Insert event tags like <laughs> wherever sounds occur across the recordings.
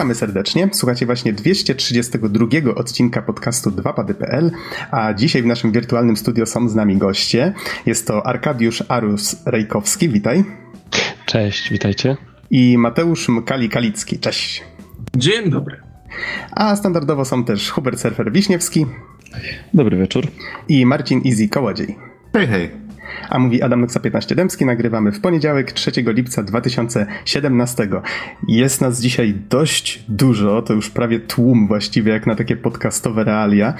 Witamy serdecznie. Słuchacie właśnie 232 odcinka podcastu 2pady.pl, a dzisiaj w naszym wirtualnym studio są z nami goście. Jest to Arkadiusz Arus Rejkowski, witaj. Cześć, witajcie. I Mateusz Mkali-Kalicki, cześć. Dzień dobry. A standardowo są też Hubert Surfer Wiśniewski. Dobry wieczór. I Marcin Easy Kołodziej. Hej, hej. A mówi Adam Noksa 15 Dębski. Nagrywamy w poniedziałek 3 lipca 2017. Jest nas dzisiaj dość dużo, to już prawie tłum właściwie jak na takie podcastowe realia,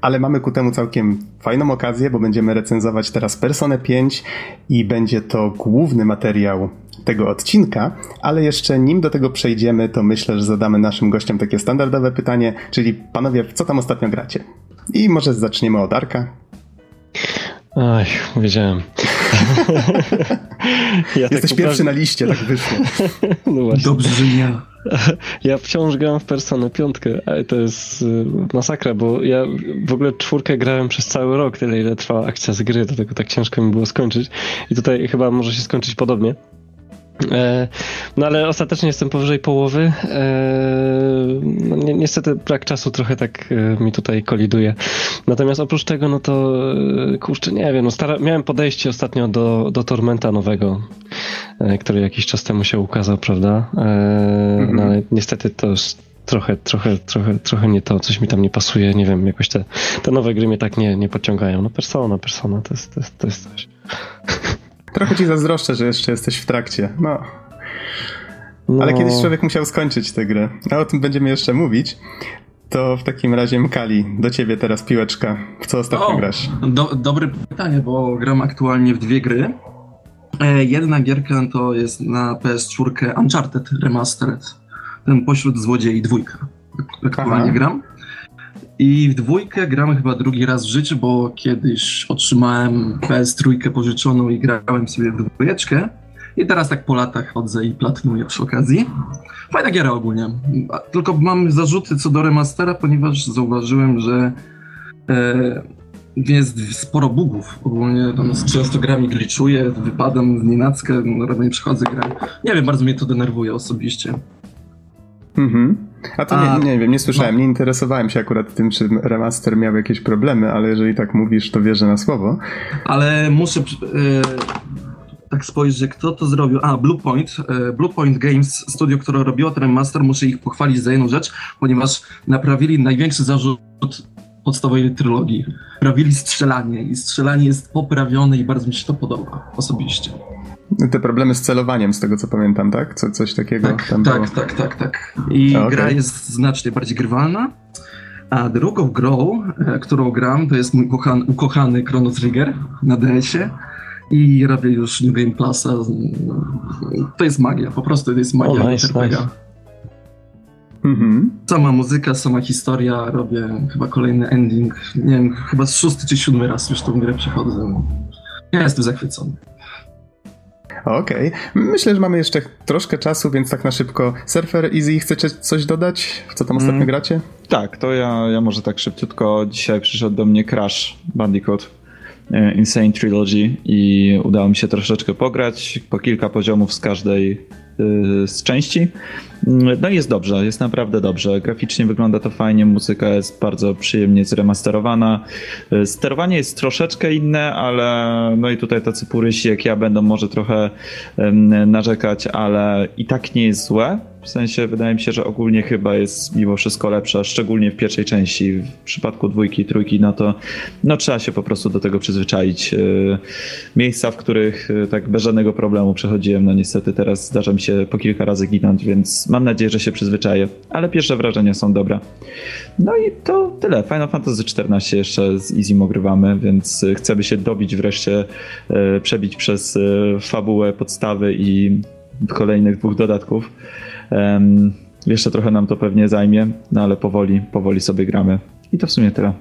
ale mamy ku temu całkiem fajną okazję, bo będziemy recenzować teraz Personę 5 i będzie to główny materiał tego odcinka, ale jeszcze nim do tego przejdziemy, to myślę, że zadamy naszym gościom takie standardowe pytanie, czyli panowie, co tam ostatnio gracie? I może zaczniemy od Arka. Oj, wiedziałem. <laughs> ja Jesteś tak pierwszy na liście, tak wyszło. <laughs> no Dobrze, że ja. Ja wciąż gram w Personę piątkę, ale to jest y, masakra, bo ja w ogóle czwórkę grałem przez cały rok, tyle ile trwała akcja z gry, dlatego tak ciężko mi było skończyć. I tutaj chyba może się skończyć podobnie. E, no ale ostatecznie jestem powyżej połowy. E, no, ni niestety brak czasu trochę tak e, mi tutaj koliduje. Natomiast oprócz tego, no to kurczę, nie wiem, no stara miałem podejście ostatnio do, do Tormenta nowego, który jakiś czas temu się ukazał, prawda? Mhm. No ale niestety to jest trochę, trochę, trochę, trochę nie to, coś mi tam nie pasuje, nie wiem, jakoś te, te nowe gry mnie tak nie, nie podciągają. No persona, persona, to jest, to jest, to jest coś. <laughs> Trochę ci zazdroszczę, że jeszcze jesteś w trakcie. No. no. Ale kiedyś człowiek musiał skończyć tę grę. A o tym będziemy jeszcze mówić. To w takim razie Mkali, do ciebie teraz piłeczka. W co ostatnio o, grasz? Do, dobre pytanie, bo gram aktualnie w dwie gry. E, jedna gierka to jest na PS4 Uncharted Remastered. Ten pośród złodziei dwójka. Aktualnie Aha. gram. I w dwójkę gramy chyba drugi raz w życiu, bo kiedyś otrzymałem PS3 pożyczoną i grałem sobie w dwójeczkę. I teraz tak po latach chodzę i platnuję przy okazji. Fajna giera ogólnie. Tylko mam zarzuty co do remastera, ponieważ zauważyłem, że e, jest sporo bugów. Ogólnie tam często gra mi glitchuje, wypadam w nienackę, no, nie przychodzę grę. Nie wiem, bardzo mnie to denerwuje osobiście. Mhm. A to A, nie, nie wiem, nie słyszałem, no. nie interesowałem się akurat tym, czy remaster miał jakieś problemy, ale jeżeli tak mówisz, to wierzę na słowo. Ale muszę yy, tak spojrzeć, kto to zrobił. A, Bluepoint. Yy, Bluepoint Games, studio, które robiło ten remaster, muszę ich pochwalić za jedną rzecz, ponieważ naprawili największy zarzut podstawowej trylogii. Prawili strzelanie i strzelanie jest poprawione i bardzo mi się to podoba osobiście. Te problemy z celowaniem, z tego co pamiętam, tak? Co, coś takiego tak, tam tak, było. Tak, tak, tak. I okay. gra jest znacznie bardziej grywalna. A drugą grą, e, którą gram, to jest mój ukochany, ukochany Chrono Trigger na DS-ie. I robię już New Game Plusa. To jest magia, po prostu to jest magia oh, nice, nice. Mhm. Sama muzyka, sama historia, robię chyba kolejny ending. Nie wiem, chyba szósty czy siódmy raz już tą grę przechodzę. Ja jestem zachwycony. Okej. Okay. Myślę, że mamy jeszcze troszkę czasu, więc tak na szybko. Surfer Easy, chcecie coś dodać? W co tam ostatnio mm. gracie? Tak, to ja, ja może tak szybciutko. Dzisiaj przyszedł do mnie Crash Bandicoot. E, Insane Trilogy i udało mi się troszeczkę pograć, po kilka poziomów z każdej Y, z części. No jest dobrze, jest naprawdę dobrze. Graficznie wygląda to fajnie, muzyka jest bardzo przyjemnie zremasterowana. Y, sterowanie jest troszeczkę inne, ale no i tutaj tacy purysi jak ja będą może trochę narzekać, ale i tak nie jest złe. W sensie wydaje mi się, że ogólnie chyba jest mimo wszystko lepsza, szczególnie w pierwszej części. W przypadku dwójki, trójki, no to no trzeba się po prostu do tego przyzwyczaić. Y, miejsca, w których tak bez żadnego problemu przechodziłem, no niestety teraz zdarza mi się po kilka razy ginąć, więc mam nadzieję, że się przyzwyczaję. Ale pierwsze wrażenia są dobre. No i to tyle. Final Fantasy XIV jeszcze z Easy ogrywamy, więc chcemy się dobić wreszcie, e, przebić przez e, fabułę, podstawy i kolejnych dwóch dodatków. Jeszcze trochę nam to pewnie zajmie, no ale powoli, powoli sobie gramy. I to w sumie tyle.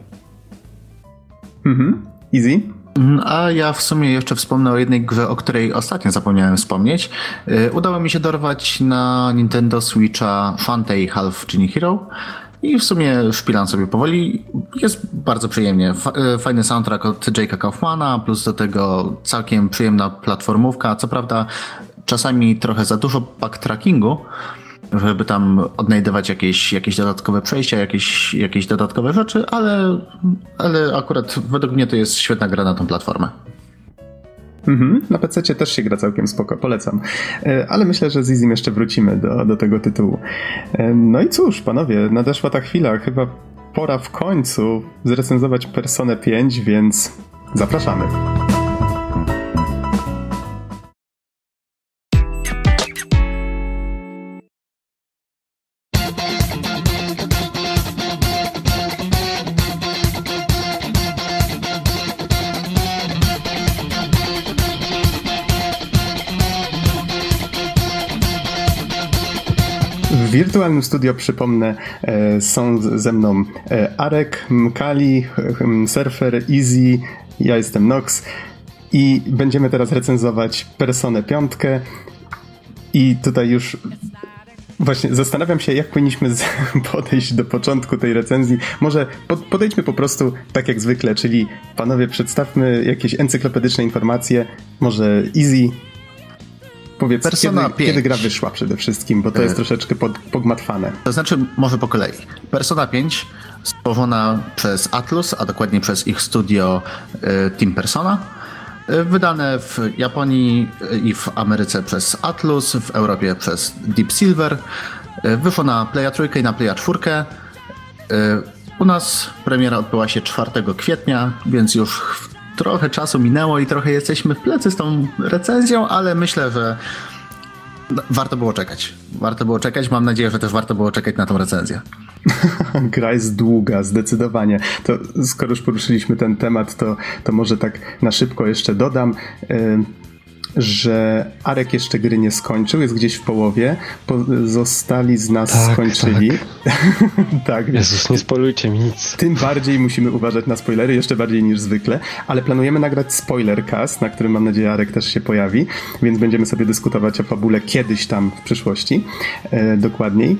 Mhm. Easy? Mm, a ja w sumie jeszcze wspomnę o jednej grze, o której ostatnio zapomniałem wspomnieć. Y, udało mi się dorwać na Nintendo Switcha Fantei Half Genie Hero. I w sumie szpilam sobie powoli. Jest bardzo przyjemnie. Y, fajny soundtrack od Jake'a Kaufmana, plus do tego całkiem przyjemna platformówka. Co prawda czasami trochę za dużo backtrackingu, żeby tam odnajdywać jakieś, jakieś dodatkowe przejścia, jakieś, jakieś dodatkowe rzeczy, ale, ale akurat według mnie to jest świetna gra na tą platformę. Mhm, na PC też się gra całkiem spoko, polecam. E, ale myślę, że z Izim jeszcze wrócimy do, do tego tytułu. E, no i cóż, panowie, nadeszła ta chwila. Chyba pora w końcu zrecenzować Personę 5, więc zapraszamy. Wirtualnym studio, przypomnę, e, są ze mną e, Arek, Kali, Surfer, Easy, ja jestem Nox i będziemy teraz recenzować Personę 5 i tutaj już Właśnie, zastanawiam się, jak powinniśmy <laughs> podejść do początku tej recenzji. Może podejdźmy po prostu tak jak zwykle, czyli panowie, przedstawmy jakieś encyklopedyczne informacje. Może Easy, Powiedz, Persona kiedy, 5. kiedy gra wyszła przede wszystkim, bo to jest e, troszeczkę pod, pogmatwane. To znaczy, może po kolei. Persona 5 stworzona przez Atlus, a dokładnie przez ich studio e, Team Persona. E, wydane w Japonii i w Ameryce przez Atlus, w Europie przez Deep Silver. Wyszło na Playa 3 i na Playa 4. U nas premiera odbyła się 4 kwietnia, więc już trochę czasu minęło i trochę jesteśmy w plecy z tą recenzją, ale myślę, że warto było czekać. Warto było czekać. Mam nadzieję, że też warto było czekać na tą recenzję. <laughs> Gra jest długa, zdecydowanie. To skoro już poruszyliśmy ten temat, to, to może tak na szybko jeszcze dodam. Yy że Arek jeszcze gry nie skończył, jest gdzieś w połowie. Zostali z nas tak, skończyli. Tak. <laughs> tak. Jezus, nie spoilujcie mi nic. Tym bardziej musimy uważać na spoilery, jeszcze bardziej niż zwykle, ale planujemy nagrać spoilercast, na którym mam nadzieję Arek też się pojawi, więc będziemy sobie dyskutować o fabule kiedyś tam w przyszłości, e, dokładniej.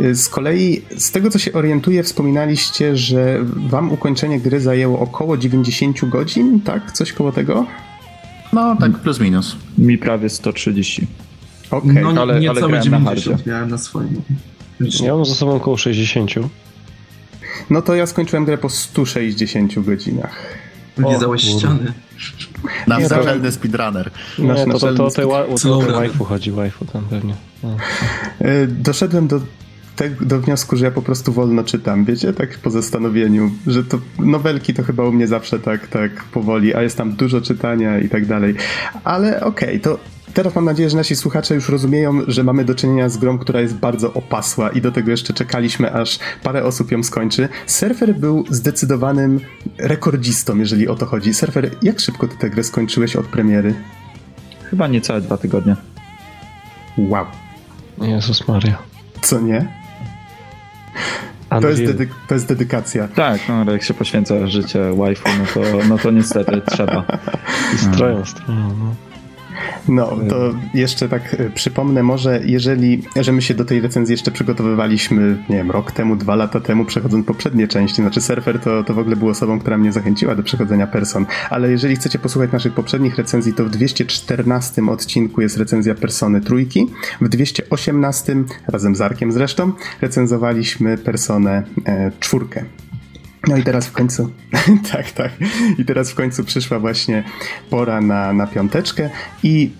E, z kolei, z tego co się orientuję, wspominaliście, że wam ukończenie gry zajęło około 90 godzin, tak? Coś koło tego? No, tak plus minus. Mi prawie 130. Okej, okay. no, ale, ale grałem 90 na miałem na swoim. Ja mam za sobą około 60. No to ja skończyłem grę po 160 godzinach. Wylizałeś ściany. Na naczelny speedrunner. Nie, Nasz to, to, to, to, to, to waifu chodzi, waifu tam pewnie. No. Doszedłem do te, do wniosku, że ja po prostu wolno czytam, wiecie, tak po zastanowieniu, że to nowelki to chyba u mnie zawsze tak, tak powoli, a jest tam dużo czytania i tak dalej. Ale okej, okay, to teraz mam nadzieję, że nasi słuchacze już rozumieją, że mamy do czynienia z grą, która jest bardzo opasła i do tego jeszcze czekaliśmy, aż parę osób ją skończy. Surfer był zdecydowanym rekordzistą, jeżeli o to chodzi. Surfer, jak szybko ty tę grę skończyłeś od premiery? Chyba niecałe dwa tygodnie. Wow. Jezus Maria. Co nie? To jest, dedy- to jest, dedykacja. Tak, no ale jak się poświęca życie waifu, no to, no to niestety trzeba. <laughs> I stroją, stroją, no. No, to jeszcze tak e, przypomnę może, jeżeli, że my się do tej recenzji jeszcze przygotowywaliśmy, nie wiem, rok temu, dwa lata temu, przechodząc poprzednie części, znaczy Surfer to, to w ogóle był osobą, która mnie zachęciła do przechodzenia Person, ale jeżeli chcecie posłuchać naszych poprzednich recenzji, to w 214 odcinku jest recenzja Persony trójki, w 218, razem z Arkiem zresztą, recenzowaliśmy Personę e, czwórkę. No i teraz w końcu, <laughs> tak, tak. I teraz w końcu przyszła właśnie pora na, na piąteczkę. I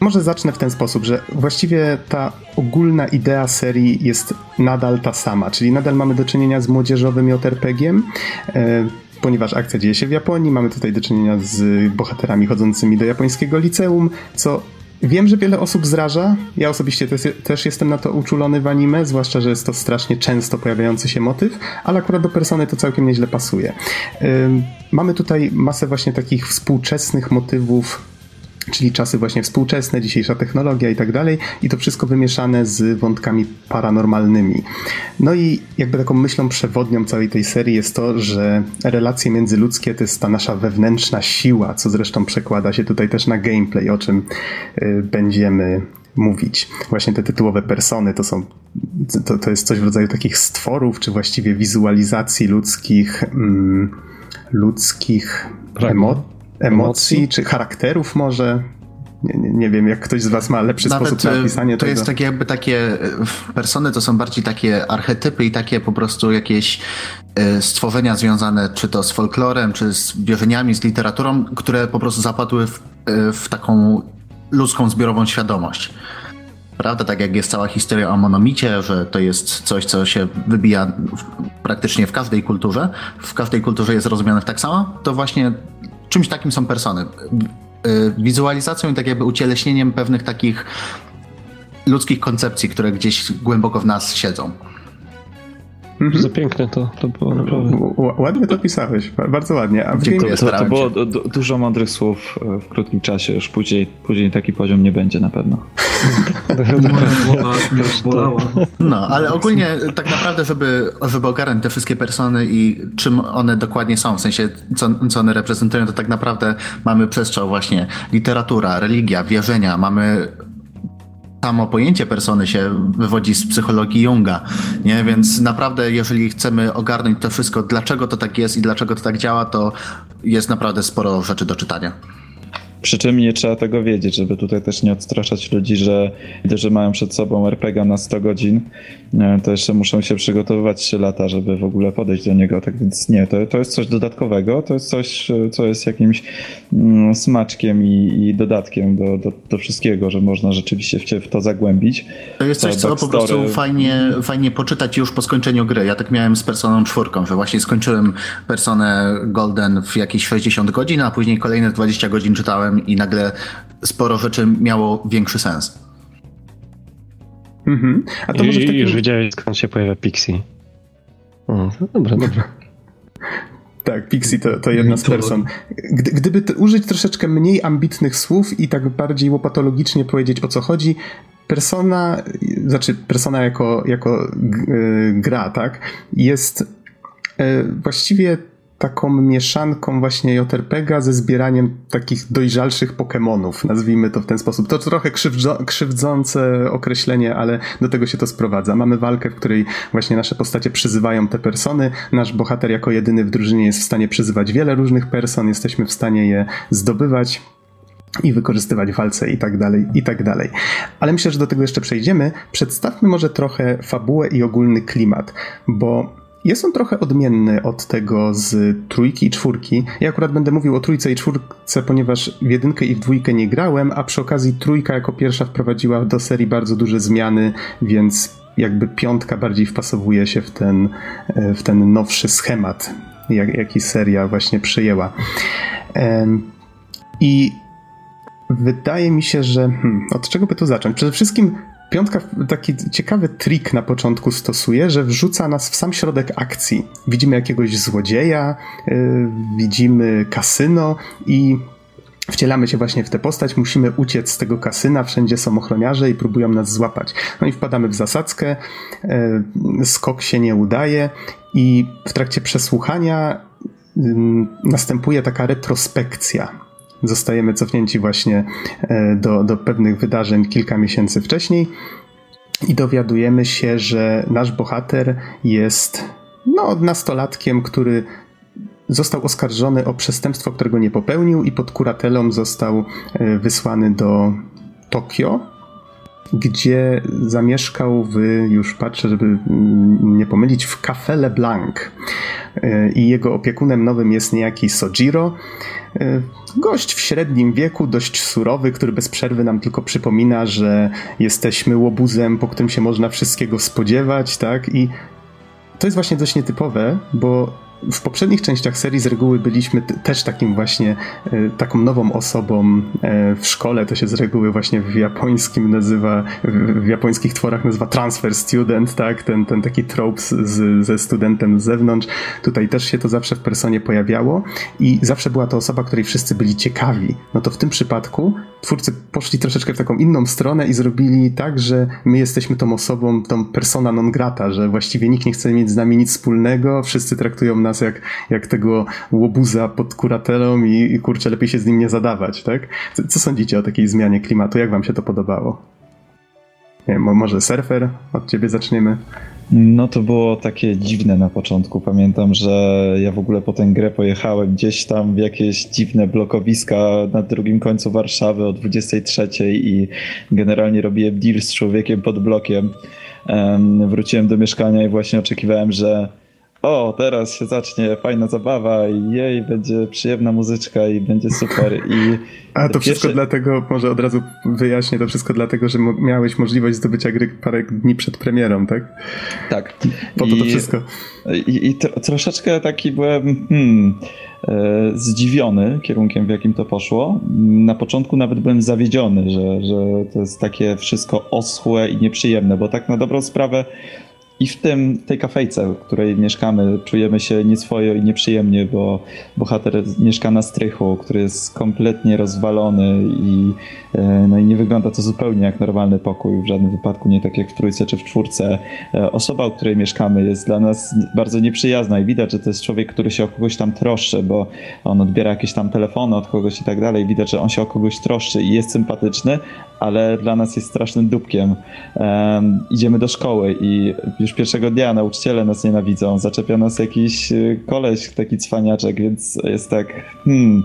może zacznę w ten sposób, że właściwie ta ogólna idea serii jest nadal ta sama, czyli nadal mamy do czynienia z młodzieżowym JRPG-iem, e, ponieważ akcja dzieje się w Japonii, mamy tutaj do czynienia z bohaterami chodzącymi do japońskiego liceum, co Wiem, że wiele osób zraża. Ja osobiście też, też, jestem na to uczulony w anime, zwłaszcza, że jest to strasznie często pojawiający się motyw, ale akurat do persony to całkiem nieźle pasuje. Mamy tutaj masę właśnie takich współczesnych motywów czyli czasy właśnie współczesne, dzisiejsza technologia i tak dalej, i to wszystko wymieszane z wątkami paranormalnymi. No i jakby taką myślą przewodnią całej tej serii jest to, że relacje międzyludzkie to jest ta nasza wewnętrzna siła, co zresztą przekłada się tutaj też na gameplay, o czym y, będziemy mówić. Właśnie te tytułowe persony to są, to, to jest coś w rodzaju takich stworów, czy właściwie wizualizacji ludzkich, mm, ludzkich emocji emocji, czy charakterów może. Nie, nie, wiem, jak ktoś z was ma lepszy Nawet sposób na e, opisanie to tego. jest takie jakby takie, e, persony to są bardziej takie archetypy i takie po prostu jakieś e, stworzenia związane czy to z folklorem, czy z wierzeniami, z literaturą, które po prostu zapadły w, w taką ludzką zbiorową świadomość. Prawda, tak jak jest cała historia o monomicie, że to jest coś, co się wybija w, praktycznie w każdej kulturze, w każdej kulturze jest rozumiane tak samo, to właśnie czymś takim są persony. Y, wizualizacją i tak jakby ucieleśnieniem pewnych takich ludzkich koncepcji, które gdzieś głęboko w nas siedzą. Mhm. Za piękne to, to było naprawdę. Ładnie to pisałeś, bardzo ładnie. A Dziękuję, to, to było du dużo mądrych słów e, w krótkim czasie, już później, później taki poziom nie będzie na pewno. No, ale ogólnie tak naprawdę, żeby, żeby ogarnąć te wszystkie persony i czym one dokładnie są, w sensie co, co one reprezentują, to tak naprawdę mamy przestrzał właśnie literatura, religia, wierzenia, mamy samo pojęcie persony się wywodzi z psychologii Junga, nie? Więc naprawdę, jeżeli chcemy ogarnąć to wszystko, dlaczego to tak jest i dlaczego to tak działa, to jest naprawdę sporo rzeczy do czytania. Przy czym nie trzeba tego wiedzieć, żeby tutaj też nie odstraszać ludzi, że że mają przed sobą RPG na 100 godzin, e, to jeszcze muszą się przygotowywać 3 lata, żeby w ogóle podejść do niego. Tak więc nie, to, to jest coś dodatkowego, to jest coś, co jest jakimś mm, smaczkiem i, i dodatkiem do, do, do, wszystkiego, że można rzeczywiście w, w to zagłębić. To jest coś, co po prostu fajnie, fajnie poczytać już po skończeniu gry. Ja tak miałem z Personą czwórką, że właśnie skończyłem Personę Golden w jakieś 60 godzin, a później kolejne 20 godzin czytałem i nagle sporo rzeczy miało większy sens. Mhm. A to I, może takim... Już wiedziałeś skąd się pojawia Pixie. O, dobra, dobra. Tak, Pixie to, to jedna z person. Gdy, gdyby użyć troszeczkę mniej ambitnych słów i tak bardziej łopatologicznie powiedzieć o co chodzi, persona, znaczy persona jako, jako e, gra, tak, jest e, właściwie taką mieszanką właśnie JRPGa ze zbieraniem takich dojrzalszych Pokémonów, nazwijmy to w ten sposób. To trochę krzywdzące określenie, ale do tego się to sprowadza. Mamy walkę, w której właśnie nasze postacie przyzywają te persony. Nasz bohater jako jedyny w drużynie jest w stanie przyzywać wiele różnych person, jesteśmy w stanie je zdobywać i wykorzystywać walce i tak dalej, i tak dalej. Ale myślę, że do tego jeszcze przejdziemy. Przedstawmy może trochę fabułę i ogólny klimat, bo jest on trochę odmienny od tego z trójki i czwórki. Ja akurat będę mówił o trójce i czwórce, ponieważ w jedynkę i w dwójkę nie grałem, a przy okazji trójka jako pierwsza wprowadziła do serii bardzo duże zmiany, więc jakby piątka bardziej wpasowuje się w ten, e, w ten nowszy schemat, jak, jaki seria właśnie przyjęła. I wydaje mi się, że hmm, od czego by tu zacząć? Przede wszystkim Piątka taki ciekawy trik na początku stosuje, że wrzuca nas w sam środek akcji. Widzimy jakiegoś złodzieja, yy, widzimy kasyno i wcielamy się właśnie w tę postać, musimy uciec z tego kasyna, wszędzie są ochroniarze i próbują nas złapać. No i wpadamy w zasadzkę, yy, skok się nie udaje i w trakcie przesłuchania yy, następuje taka retrospekcja zostajemy cofnięci właśnie e, do, do pewnych wydarzeń kilka miesięcy wcześniej i dowiadujemy się, że nasz bohater jest no, nastolatkiem, który został oskarżony o przestępstwo, którego nie popełnił i pod kuratelą został e, wysłany do Tokio, gdzie zamieszkał w, już patrzę, żeby mm, nie pomylić, w Café Le Blanc. E, I jego opiekunem nowym jest niejaki Sojiro, E, gość w średnim wieku, dość surowy, który bez przerwy nam tylko przypomina, że jesteśmy łobuzem, po którym się można wszystkiego spodziewać, tak? I to jest właśnie dość nietypowe, bo w poprzednich częściach serii z reguły byliśmy też takim właśnie, e, taką nową osobą e, w szkole. To się z reguły właśnie w japońskim nazywa, w japońskich tworach nazywa transfer student, tak? Ten, ten taki trope z, ze studentem z zewnątrz. Tutaj też się to zawsze w personie pojawiało i zawsze była to osoba, której wszyscy byli ciekawi. No to w tym przypadku twórcy poszli troszeczkę w taką inną stronę i zrobili tak, że my jesteśmy tą osobą, tą persona non grata, że właściwie nikt nie chce mieć z nami nic wspólnego, wszyscy traktują nas jak, jak tego łobuza pod kuratelą i, i kurczę, lepiej się z nim nie zadawać, tak? Co, co sądzicie o takiej zmianie klimatu? Jak wam się to podobało? Nie wiem, może surfer? Od ciebie zaczniemy. No to było takie dziwne na początku. Pamiętam, że ja w ogóle po tę grę pojechałem gdzieś tam w jakieś dziwne blokowiska na drugim końcu Warszawy o 23 i generalnie robiłem deal z człowiekiem pod blokiem. Wróciłem do mieszkania i właśnie oczekiwałem, że o, teraz się zacznie fajna zabawa i jej, będzie przyjemna muzyczka i będzie super. I A to wszystko dlatego, może od razu wyjaśnię, to wszystko dlatego, że miałeś możliwość zdobycia gry parę dni przed premierą, tak? Tak. Po to I, to wszystko. I, i tro, troszeczkę taki byłem hmm, e, zdziwiony kierunkiem, w jakim to poszło. Na początku nawet byłem zawiedziony, że, że to jest takie wszystko oschłe i nieprzyjemne, bo tak na dobrą sprawę i w tym, tej kafejce, w której mieszkamy, czujemy się nieswojo i nieprzyjemnie, bo bohater mieszka na strychu, który jest kompletnie rozwalony i, e, no i nie wygląda to zupełnie jak normalny pokój, w żadnym wypadku nie tak jak w trójce czy w czwórce. E, osoba, u której mieszkamy jest dla nas bardzo nieprzyjazna i widać, że to jest człowiek, który się o kogoś tam troszczy, bo on odbiera jakieś tam telefony od kogoś i tak dalej. Widać, że on się o kogoś troszczy i jest sympatyczny, ale dla nas jest strasznym dupkiem. Um, idziemy do szkoły i już pierwszego dnia nauczyciele nas nienawidzą. Zaczepia nas jakiś y, koleś, taki cwaniaczek, więc jest tak, hmm,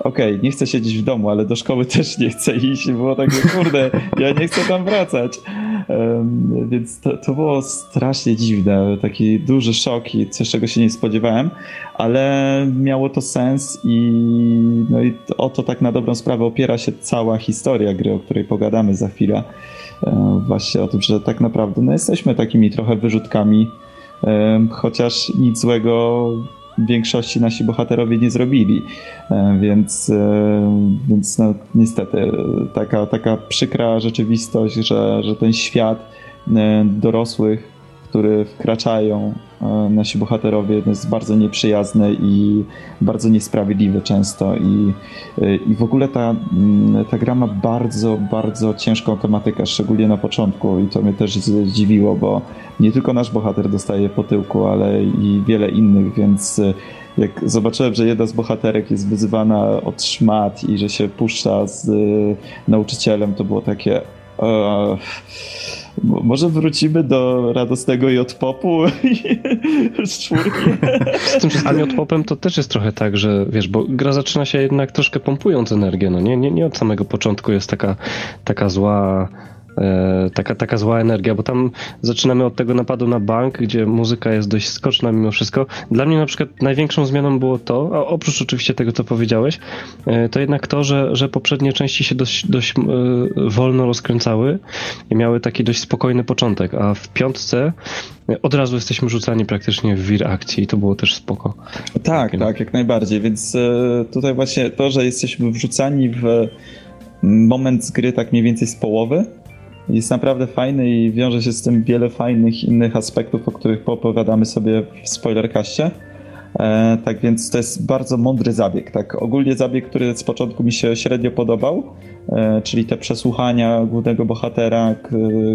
okej, okay, nie chcę siedzieć w domu, ale do szkoły <laughs> też nie chcę iść. Było takie, kurde, ja nie chcę tam wracać. Um, więc to, to było strasznie dziwne, taki duży szok i coś, czego się nie spodziewałem, ale miało to sens i, no i o to tak na dobrą sprawę opiera się cała historia gry, o której pogadamy za chwilę. E, właśnie o tym, że tak naprawdę no, jesteśmy takimi trochę wyrzutkami, e, chociaż nic złego w większości nasi bohaterowie nie zrobili. E, więc, więc no, niestety taka, taka przykra rzeczywistość, że, że ten świat dorosłych, który wkraczają E, nasi bohaterowie jest bardzo nieprzyjazny i bardzo niesprawiedliwy często i, e, i w ogóle ta, mm, ta gra ma bardzo, bardzo ciężką tematykę, szczególnie na początku i to mnie też zdziwiło, bo nie tylko nasz bohater dostaje po tyłku, ale i wiele innych, więc e, jak zobaczyłem, że jedna z bohaterek jest wyzywana od szmat i że się puszcza z nauczycielem, to było takie... może wrócimy do radosnego J-popu <laughs> z czwórki. Z tym wszystkim J-popem to też jest trochę tak, że wiesz, bo gra zaczyna się jednak troszkę pompując energię, no nie, nie, nie od samego początku jest taka, taka zła taka, taka zła energia, bo tam zaczynamy od tego napadu na bank, gdzie muzyka jest dość skoczna mimo wszystko. Dla mnie na przykład największą zmianą było to, a oprócz oczywiście tego, co powiedziałeś, e, to jednak to, że, że poprzednie części się dość, dość e, wolno rozkręcały i miały taki dość spokojny początek, a w piątce od razu jesteśmy rzucani praktycznie w wir akcji i to było też spoko. Tak, tak, jak najbardziej, więc tutaj właśnie to, że jesteśmy wrzucani w moment z gry tak mniej więcej z połowy, jest naprawdę fajny i wiąże się z tym wiele fajnych innych aspektów, o których poopowiadamy sobie w spoilerkaście. E, tak więc to jest bardzo mądry zabieg. Tak, ogólnie zabieg, który z początku mi się średnio podobał, e, czyli te przesłuchania głównego bohatera,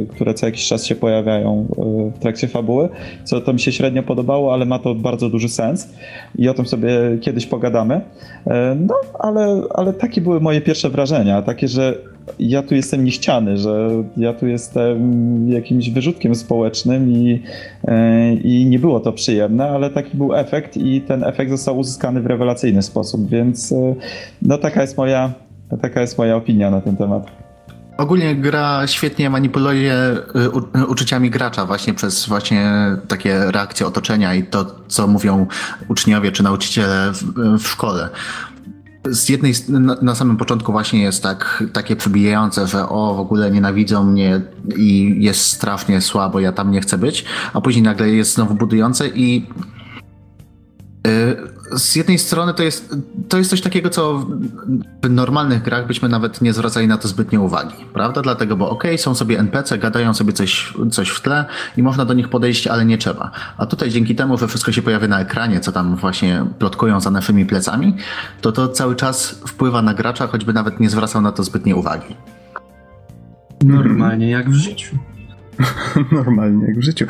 które co jakiś czas się pojawiają e, w trakcie fabuły, co to mi się średnio podobało, ale ma to bardzo duży sens i o tym sobie kiedyś pogadamy. E, no, ale, ale takie były moje pierwsze wrażenia, takie, że ja tu jestem niechciany, że ja tu jestem jakimś wyrzutkiem społecznym i, e, i nie było to przyjemne, ale taki był efekt i ten efekt został uzyskany w rewelacyjny sposób, więc e, no taka jest moja, taka jest moja opinia na ten temat. Ogólnie gra świetnie manipuluje y, uczuciami gracza właśnie przez właśnie takie reakcje otoczenia i to, co mówią uczniowie czy nauczyciele w, w szkole z jednej na, samym początku właśnie jest tak, takie przebijające, że o, w ogóle nienawidzą mnie i jest strasznie słabo, ja tam nie chcę być, a później nagle jest znowu budujące i y, z jednej strony to jest, to jest coś takiego, co w normalnych grach byśmy nawet nie zwracali na to zbytnio uwagi, prawda? Dlatego, bo okej, okay, są sobie NPC, gadają sobie coś, coś w tle i można do nich podejść, ale nie trzeba. A tutaj dzięki temu, że wszystko się pojawia na ekranie, co tam właśnie plotkują za naszymi plecami, to to cały czas wpływa na gracza, choćby nawet nie zwracał na to zbytnio uwagi. Normalnie jak w życiu. <laughs> Normalnie, jak w życiu.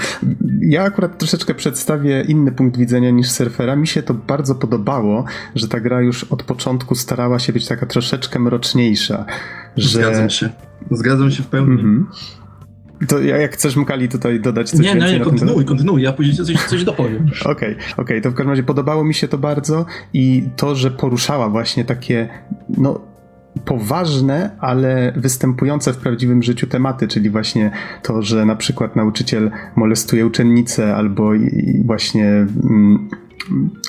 Ja akurat troszeczkę przedstawię inny punkt widzenia niż surfera. Mi się to bardzo podobało, że ta gra już od początku starała się być taka troszeczkę mroczniejsza. Że... Zgadzam się. Zgadzam się w pełni. Mhm. To jak chcesz, Mkali, tutaj dodać coś Nie, nie, nie, kontynuuj, kontynuuj, ja później coś, coś dopowiem. <laughs> Okej, okej, okay, okay, to w każdym razie podobało mi się to bardzo i to, że poruszała właśnie takie, no poważne, ale występujące w prawdziwym życiu tematy, czyli właśnie to, że na przykład nauczyciel molestuje uczennicę albo właśnie mm,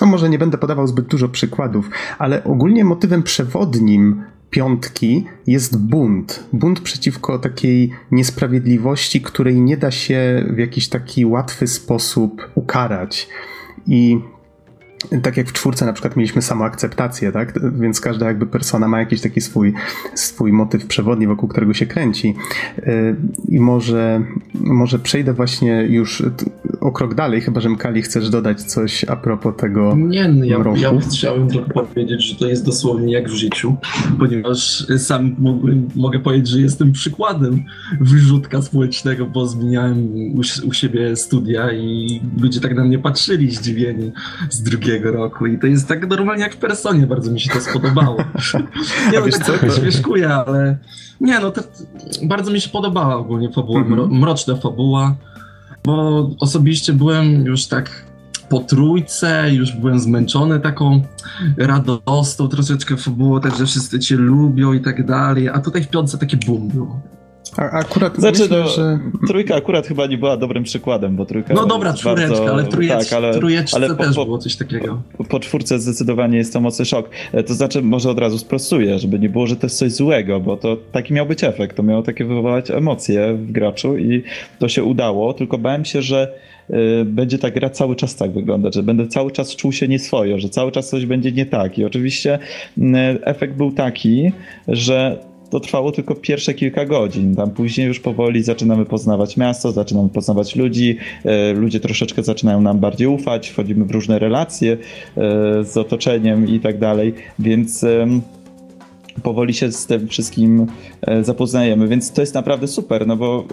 no może nie będę podawał zbyt dużo przykładów, ale ogólnie motywem przewodnim piątki jest bunt. Bunt przeciwko takiej niesprawiedliwości, której nie da się w jakiś taki łatwy sposób ukarać. I tak jak w czwórce na przykład mieliśmy samoakceptację, tak? Więc każda jakby persona ma jakiś taki swój, swój motyw przewodni, wokół którego się kręci. Y, I może, może przejdę właśnie już o krok dalej, chyba że Mkali chcesz dodać coś a propos tego Nie, no ja, mroku. ja chciałem powiedzieć, że to jest dosłownie jak w życiu, ponieważ sam mogłem, mogę powiedzieć, że jestem przykładem wyrzutka społecznego, bo zmieniałem u, u siebie studia i ludzie tak na mnie patrzyli zdziwieni z drugiego drugiego roku i to jest tak normalnie jak w Personie, bardzo mi się to spodobało. <laughs> nie no, tak trochę śmieszkuję, ale nie no, to, bardzo mi się podobała ogólnie fabuła, mm-hmm. mroczna fabuła, bo osobiście byłem już tak po trójce, już byłem zmęczony taką radosną troszeczkę fabułą, tak, że wszyscy cię lubią i tak dalej, a tutaj w piątce takie boom było. A, akurat znaczy, myślę, no, że... Trójka akurat chyba nie była dobrym przykładem, bo trójka No dobra, czwóreczka, bardzo... ale trójecz, tak, ale, trójeczce ale po, też było coś takiego. Po, po, czwórce zdecydowanie jest to mocny szok. E, to znaczy, może od razu sprostuję, żeby nie było, że to jest coś złego, bo to taki miał być efekt, to miało takie wywołać emocje w graczu i to się udało, tylko bałem się, że y, będzie ta gra cały czas tak wyglądać, że będę cały czas czuł się nieswojo, że cały czas coś będzie nie tak. I oczywiście y, efekt był taki, że to trwało tylko pierwsze kilka godzin. Tam później już powoli zaczynamy poznawać miasto, zaczynamy poznawać ludzi, e, ludzie troszeczkę zaczynają nam bardziej ufać, wchodzimy w różne relacje e, z otoczeniem i tak dalej, więc powoli się z tym wszystkim e, zapoznajemy, więc to jest naprawdę super, no bo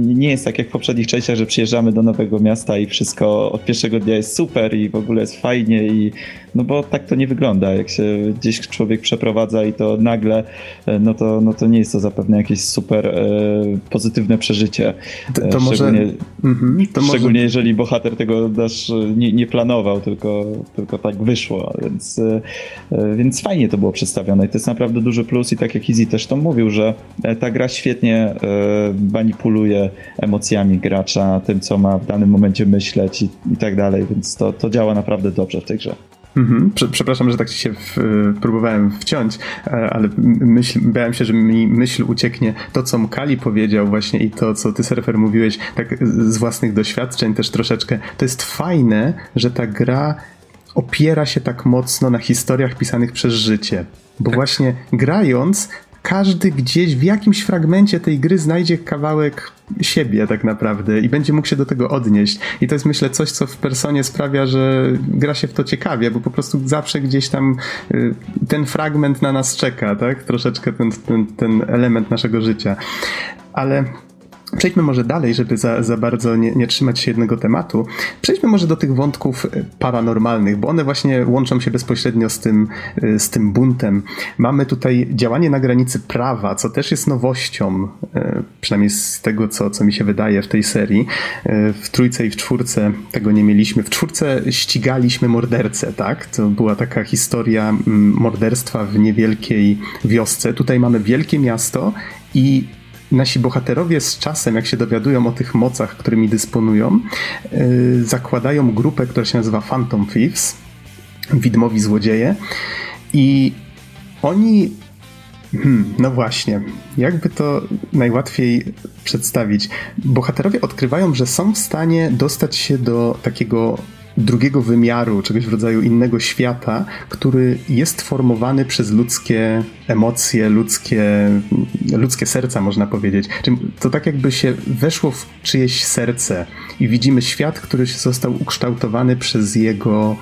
nie jest tak jak w poprzednich częściach, że przyjeżdżamy do nowego miasta i wszystko od pierwszego dnia jest super i w ogóle jest fajnie i no bo tak to nie wygląda, jak się gdzieś człowiek przeprowadza i to nagle, e, no to, no to nie jest to zapewne jakieś super e, pozytywne przeżycie. To, to szczególnie, może... Mhm, to szczególnie może... jeżeli bohater tego nasz nie, nie planował, tylko, tylko tak wyszło, więc, e, więc fajnie to było przedstawione i to jest naprawdę duży plus i tak jak Easy też to mówił, że e, ta gra świetnie e, manipuluje emocjami gracza, tym co ma w danym momencie myśleć i, i tak dalej, więc to, to działa naprawdę dobrze w tej grze. Mhm. Przepraszam, że tak ci się w, próbowałem wciąć, e, ale myśl, bałem się, że mi myśl ucieknie to, co Mkali powiedział właśnie i to, co ty, Surfer, mówiłeś tak z własnych doświadczeń też troszeczkę. To jest fajne, że ta gra opiera się tak mocno na historiach pisanych przez życie. Bo tak. właśnie grając, każdy gdzieś w jakimś fragmencie tej gry znajdzie kawałek siebie tak naprawdę i będzie mógł się do tego odnieść. I to jest myślę coś, co w personie sprawia, że gra się w to ciekawie, bo po prostu zawsze gdzieś tam y, ten fragment na nas czeka, tak? Troszeczkę ten, ten, ten element naszego życia. Ale Przejdźmy może dalej, żeby za, za bardzo nie, nie, trzymać się jednego tematu. Przejdźmy może do tych wątków e, paranormalnych, bo one właśnie łączą się bezpośrednio z tym, e, z tym buntem. Mamy tutaj działanie na granicy prawa, co też jest nowością, e, przynajmniej z tego, co, co mi się wydaje w tej serii. W trójce i w czwórce tego nie mieliśmy. W czwórce ścigaliśmy mordercę, tak? To była taka historia mm, morderstwa w niewielkiej wiosce. Tutaj mamy wielkie miasto i nasi bohaterowie z czasem, jak się dowiadują o tych mocach, którymi dysponują, yy, zakładają grupę, która się nazywa Phantom Thieves, widmowi złodzieje i oni Hmm, no właśnie, jakby to najłatwiej przedstawić? Bohaterowie odkrywają, że są w stanie dostać się do takiego drugiego wymiaru, czegoś w rodzaju innego świata, który jest formowany przez ludzkie emocje, ludzkie, ludzkie serca, można powiedzieć. To tak jakby się weszło w czyjeś serce i widzimy świat, który został ukształtowany przez jego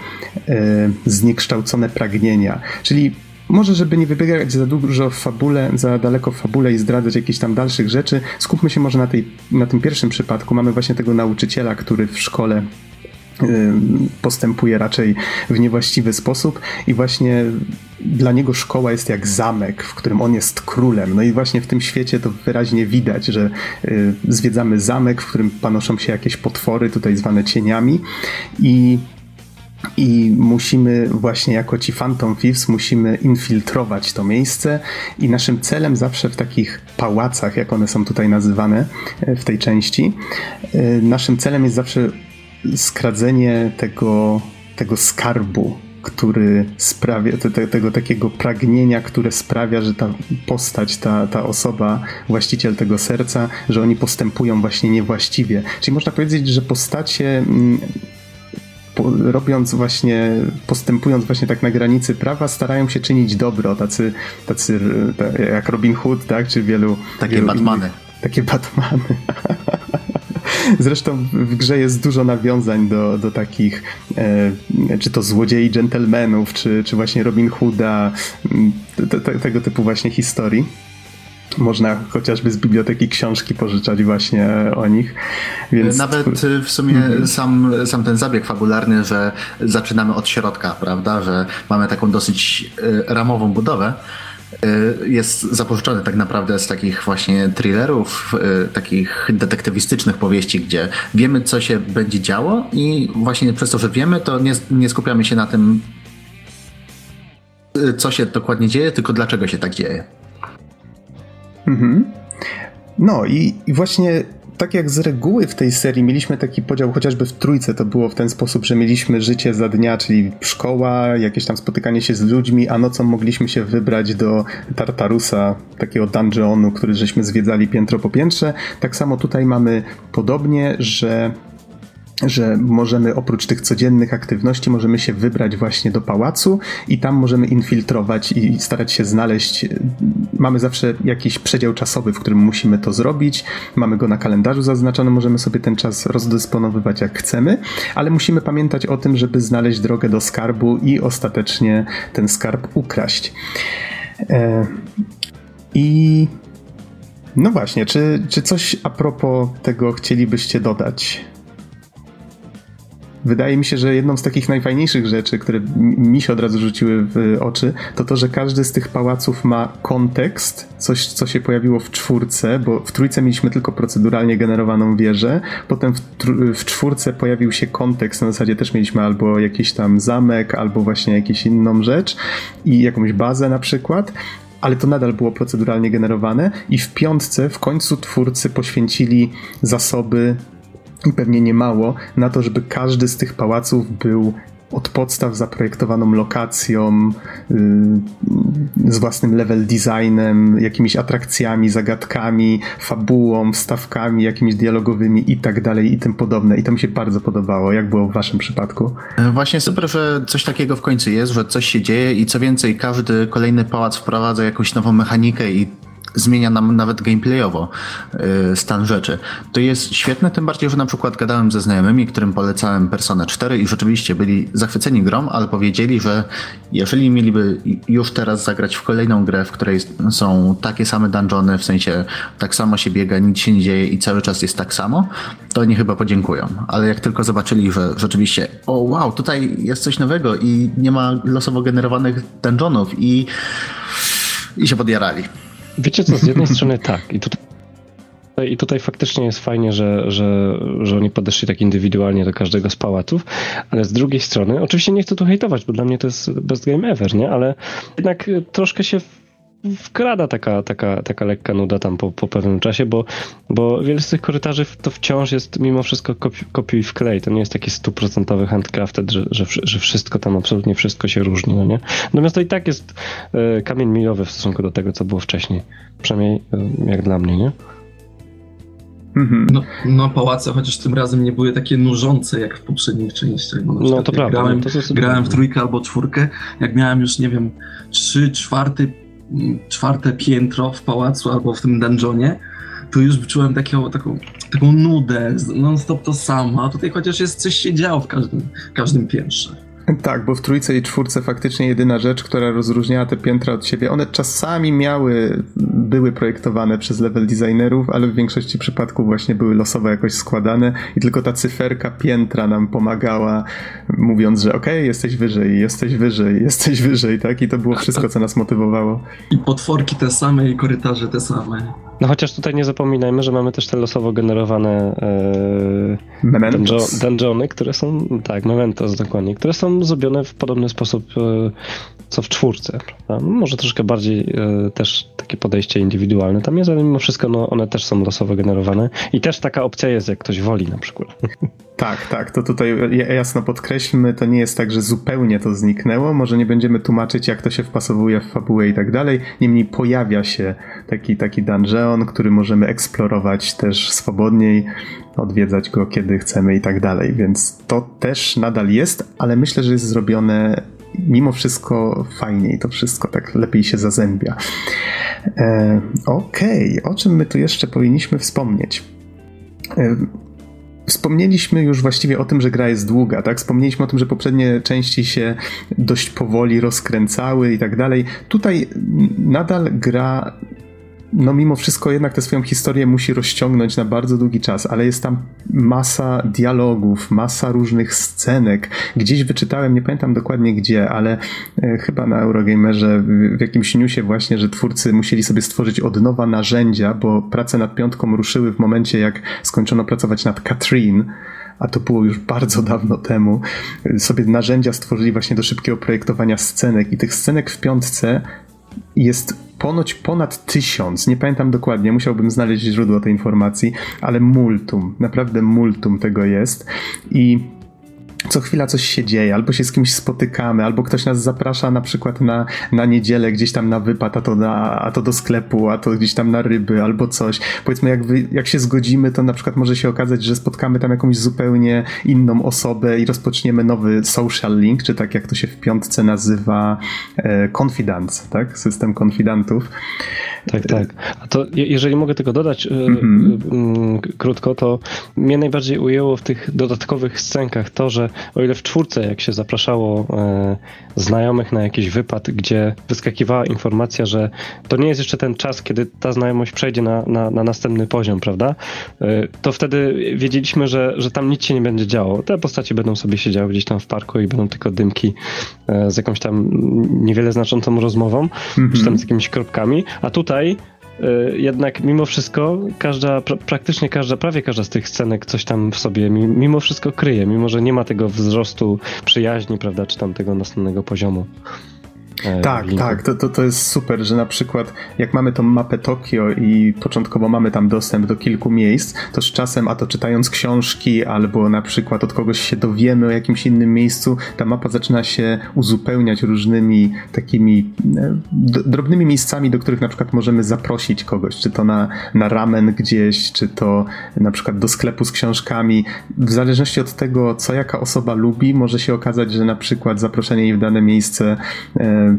e, zniekształcone pragnienia. Czyli może, żeby nie wybiegać za dużo w fabule, za daleko w fabule i zdradzać jakichś tam dalszych rzeczy, skupmy się może na, tej, na tym pierwszym przypadku. Mamy właśnie tego nauczyciela, który w szkole postępuje raczej w niewłaściwy sposób i właśnie dla niego szkoła jest jak zamek, w którym on jest królem. No i właśnie w tym świecie to wyraźnie widać, że y, zwiedzamy zamek, w którym panoszą się jakieś potwory, tutaj zwane cieniami i i musimy właśnie jako ci Phantom Thieves musimy infiltrować to miejsce i naszym celem zawsze w takich pałacach, jak one są tutaj nazywane e, w tej części, naszym celem jest zawsze skradzenie tego, tego skarbu, który sprawia, te, te, tego takiego pragnienia, które sprawia, że ta postać, ta, ta osoba, właściciel tego serca, że oni postępują właśnie niewłaściwie. Czyli można powiedzieć, że postacie mm, robiąc właśnie, postępując właśnie tak na granicy prawa, starają się czynić dobro, tacy, tacy jak Robin Hood, tak, czy wielu... Takie wielu Batmany. Innych, takie Batmany. <laughs> Zresztą w grze jest dużo nawiązań do, do takich, e, czy to złodziei dżentelmenów, czy, czy właśnie Robin Hooda, te, te, tego typu właśnie historii. Można chociażby z biblioteki książki pożyczać właśnie o nich. Więc... Nawet w sumie mhm. sam, sam ten zabieg fabularny, że zaczynamy od środka, prawda? Że mamy taką dosyć e, ramową budowę jest zapożyczony tak naprawdę z takich właśnie thrillerów, e, takich detektywistycznych powieści, gdzie wiemy, co się będzie działo i właśnie przez to, że wiemy, to nie, nie skupiamy się na tym, co się dokładnie dzieje, tylko dlaczego się tak dzieje. Mhm. No i, i właśnie tak jak z reguły w tej serii mieliśmy taki podział, chociażby w trójce to było w ten sposób, że mieliśmy życie za dnia, czyli szkoła, jakieś tam spotykanie się z ludźmi, a nocą mogliśmy się wybrać do Tartarusa, takiego dungeonu, który żeśmy zwiedzali piętro po piętrze. Tak samo tutaj mamy podobnie, że że możemy oprócz tych codziennych aktywności możemy się wybrać właśnie do pałacu i tam możemy infiltrować i starać się znaleźć. Mamy zawsze jakiś przedział czasowy, w którym musimy to zrobić. Mamy go na kalendarzu zaznaczony, możemy sobie ten czas rozdysponowywać jak chcemy, ale musimy pamiętać o tym, żeby znaleźć drogę do skarbu i ostatecznie ten skarb ukraść. E, I no właśnie, czy, czy coś a propos tego chcielibyście dodać? Wydaje mi się, że jedną z takich najfajniejszych rzeczy, które mi się od razu rzuciły w oczy, to to, że każdy z tych pałaców ma kontekst, coś, co się pojawiło w czwórce, bo w trójce mieliśmy tylko proceduralnie generowaną wieżę, potem w, w czwórce pojawił się kontekst, na zasadzie też mieliśmy albo jakiś tam zamek, albo właśnie jakąś inną rzecz i jakąś bazę na przykład, ale to nadal było proceduralnie generowane i w piątce w końcu twórcy poświęcili zasoby i pewnie nie mało, na to, żeby każdy z tych pałaców był od podstaw zaprojektowaną lokacją, yy, z własnym level designem, jakimiś atrakcjami, zagadkami, fabułą, wstawkami jakimiś dialogowymi i tak dalej i tym podobne. I to mi się bardzo podobało. Jak było w waszym przypadku? E, właśnie super, że coś takiego w końcu jest, że coś się dzieje i co więcej, każdy kolejny pałac wprowadza jakąś nową mechanikę i zmienia nam nawet gameplayowo y, stan rzeczy. To jest świetne, tym bardziej, że na przykład gadałem ze znajomymi, którym polecałem Persona 4 i rzeczywiście byli zachwyceni grą, ale powiedzieli, że jeżeli mieliby już teraz zagrać w kolejną grę, w której są takie same dungeony, w sensie tak samo się biega, nic się nie dzieje i cały czas jest tak samo, to oni chyba podziękują. Ale jak tylko zobaczyli, że rzeczywiście, o wow, tutaj jest coś nowego i nie ma losowo generowanych dungeonów i, i się podjarali. Wiecie co, z jednej strony tak i tutaj i tutaj faktycznie jest fajnie, że, że, że oni podeszli tak indywidualnie do każdego z pałaców, ale z drugiej strony, oczywiście nie chcę tu hejtować, bo dla mnie to jest best game ever, nie? Ale jednak troszkę się wkrada taka, taka, taka lekka nuda tam po, po pewnym czasie, bo, bo wiele z tych korytarzy to wciąż jest mimo wszystko kopi, kopiuj w klej. To nie jest taki stuprocentowy handcrafted, że, że, że wszystko tam, absolutnie wszystko się różni, no nie? Natomiast to i tak jest y, kamień milowy w stosunku do tego, co było wcześniej. Przynajmniej y, jak dla mnie, nie? Mhm. No, no, pałace chociaż tym razem nie były takie nużące jak w poprzednich częściach. No to prawda. Grałem, to grałem w trójkę albo czwórkę, jak miałem już, nie wiem, trzy czwarty czwarte piętro w pałacu albo w tym dungeonie, to już czułem taką, taką, taką nudę, non-stop to samo, a tutaj chociaż jest coś się działo w każdym, każdym piętrze. <laughs> Tak, bo w trójce i czwórce faktycznie jedyna rzecz, która rozróżniała te piętra od siebie, one czasami miały, były projektowane przez level designerów, ale w większości przypadków właśnie były losowo jakoś składane i tylko ta cyferka piętra nam pomagała, mówiąc, że okej, okay, jesteś wyżej, jesteś wyżej, <laughs> jesteś wyżej, tak? I to było wszystko, co nas motywowało. I potworki te same i korytarze te same. No chociaż tutaj nie zapominajmy, że mamy też te losowo generowane e, dungeony, które są, tak, mementos dokładnie, które są zrobione w podobny sposób e, co w czwórce. Prawda? Może troszkę bardziej e, też takie podejście indywidualne tam jest, ale mimo wszystko no, one też są losowo generowane i też taka opcja jest, jak ktoś woli na przykład. <laughs> Tak, tak, to tutaj jasno podkreślmy, to nie jest tak, że zupełnie to zniknęło, może nie będziemy tłumaczyć, jak to się wpasowuje w fabułę i tak dalej, niemniej pojawia się taki, taki dungeon, który możemy eksplorować też swobodniej, odwiedzać go kiedy chcemy i tak dalej, więc to też nadal jest, ale myślę, że jest zrobione mimo wszystko fajniej, to wszystko tak lepiej się zazębia. E, Okej, okay. o czym my tu jeszcze powinniśmy wspomnieć? E, Wspomnieliśmy już właściwie o tym, że gra jest długa, tak? Wspomnieliśmy o tym, że poprzednie części się dość powoli rozkręcały i tak dalej. Tutaj nadal gra no mimo wszystko jednak tę swoją historię musi rozciągnąć na bardzo długi czas, ale jest tam masa dialogów, masa różnych scenek. Gdzieś wyczytałem, nie pamiętam dokładnie gdzie, ale e, chyba na Eurogamerze w, jakimś newsie właśnie, że twórcy musieli sobie stworzyć od nowa narzędzia, bo prace nad piątką ruszyły w momencie, jak skończono pracować nad Katrin a to było już bardzo dawno temu, sobie narzędzia stworzyli właśnie do szybkiego projektowania scenek i tych scenek w piątce jest ponoć ponad tysiąc, nie pamiętam dokładnie, musiałbym znaleźć źródło tej informacji, ale multum, naprawdę multum tego jest. I co chwila coś się dzieje, albo się z kimś spotykamy, albo ktoś nas zaprasza na przykład na, na niedzielę gdzieś tam na wypad, a to, na, a to do sklepu, a to gdzieś tam na ryby, albo coś. Powiedzmy, jak, wy, jak się zgodzimy, to na przykład może się okazać, że spotkamy tam jakąś zupełnie inną osobę i rozpoczniemy nowy social link, czy tak jak to się w piątce nazywa e, confidence, tak? System konfidantów. Tak, tak. A to jeżeli mogę tylko dodać mm -hmm. krótko, to mnie najbardziej ujęło w tych dodatkowych scenkach to, że o ile w czwórce, jak się zapraszało e, znajomych na jakiś wypad, gdzie wyskakiwała informacja, że to nie jest jeszcze ten czas, kiedy ta znajomość przejdzie na, na, na następny poziom, prawda? E, to wtedy wiedzieliśmy, że, że tam nic się nie będzie działo. Te postaci będą sobie siedziały gdzieś tam w parku i będą tylko dymki e, z jakąś tam niewiele znaczącą rozmową, mm -hmm. czy tam z jakimiś kropkami, a tutaj jednak mimo wszystko każda, pra, praktycznie każda, prawie każda z tych scenek coś tam w sobie mimo wszystko kryje, mimo że nie ma tego wzrostu przyjaźni, prawda, czy tam tego następnego poziomu. E, tak, tak, to, to, to jest super, że na przykład jak mamy tą mapę Tokio i początkowo mamy tam dostęp do kilku miejsc, to z czasem, a to czytając książki albo na przykład od kogoś się dowiemy o jakimś innym miejscu, ta mapa zaczyna się uzupełniać różnymi takimi e, drobnymi miejscami, do których na przykład możemy zaprosić kogoś, czy to na, na ramen gdzieś, czy to na przykład do sklepu z książkami. W zależności od tego, co jaka osoba lubi, może się okazać, że na przykład zaproszenie jej w dane miejsce e,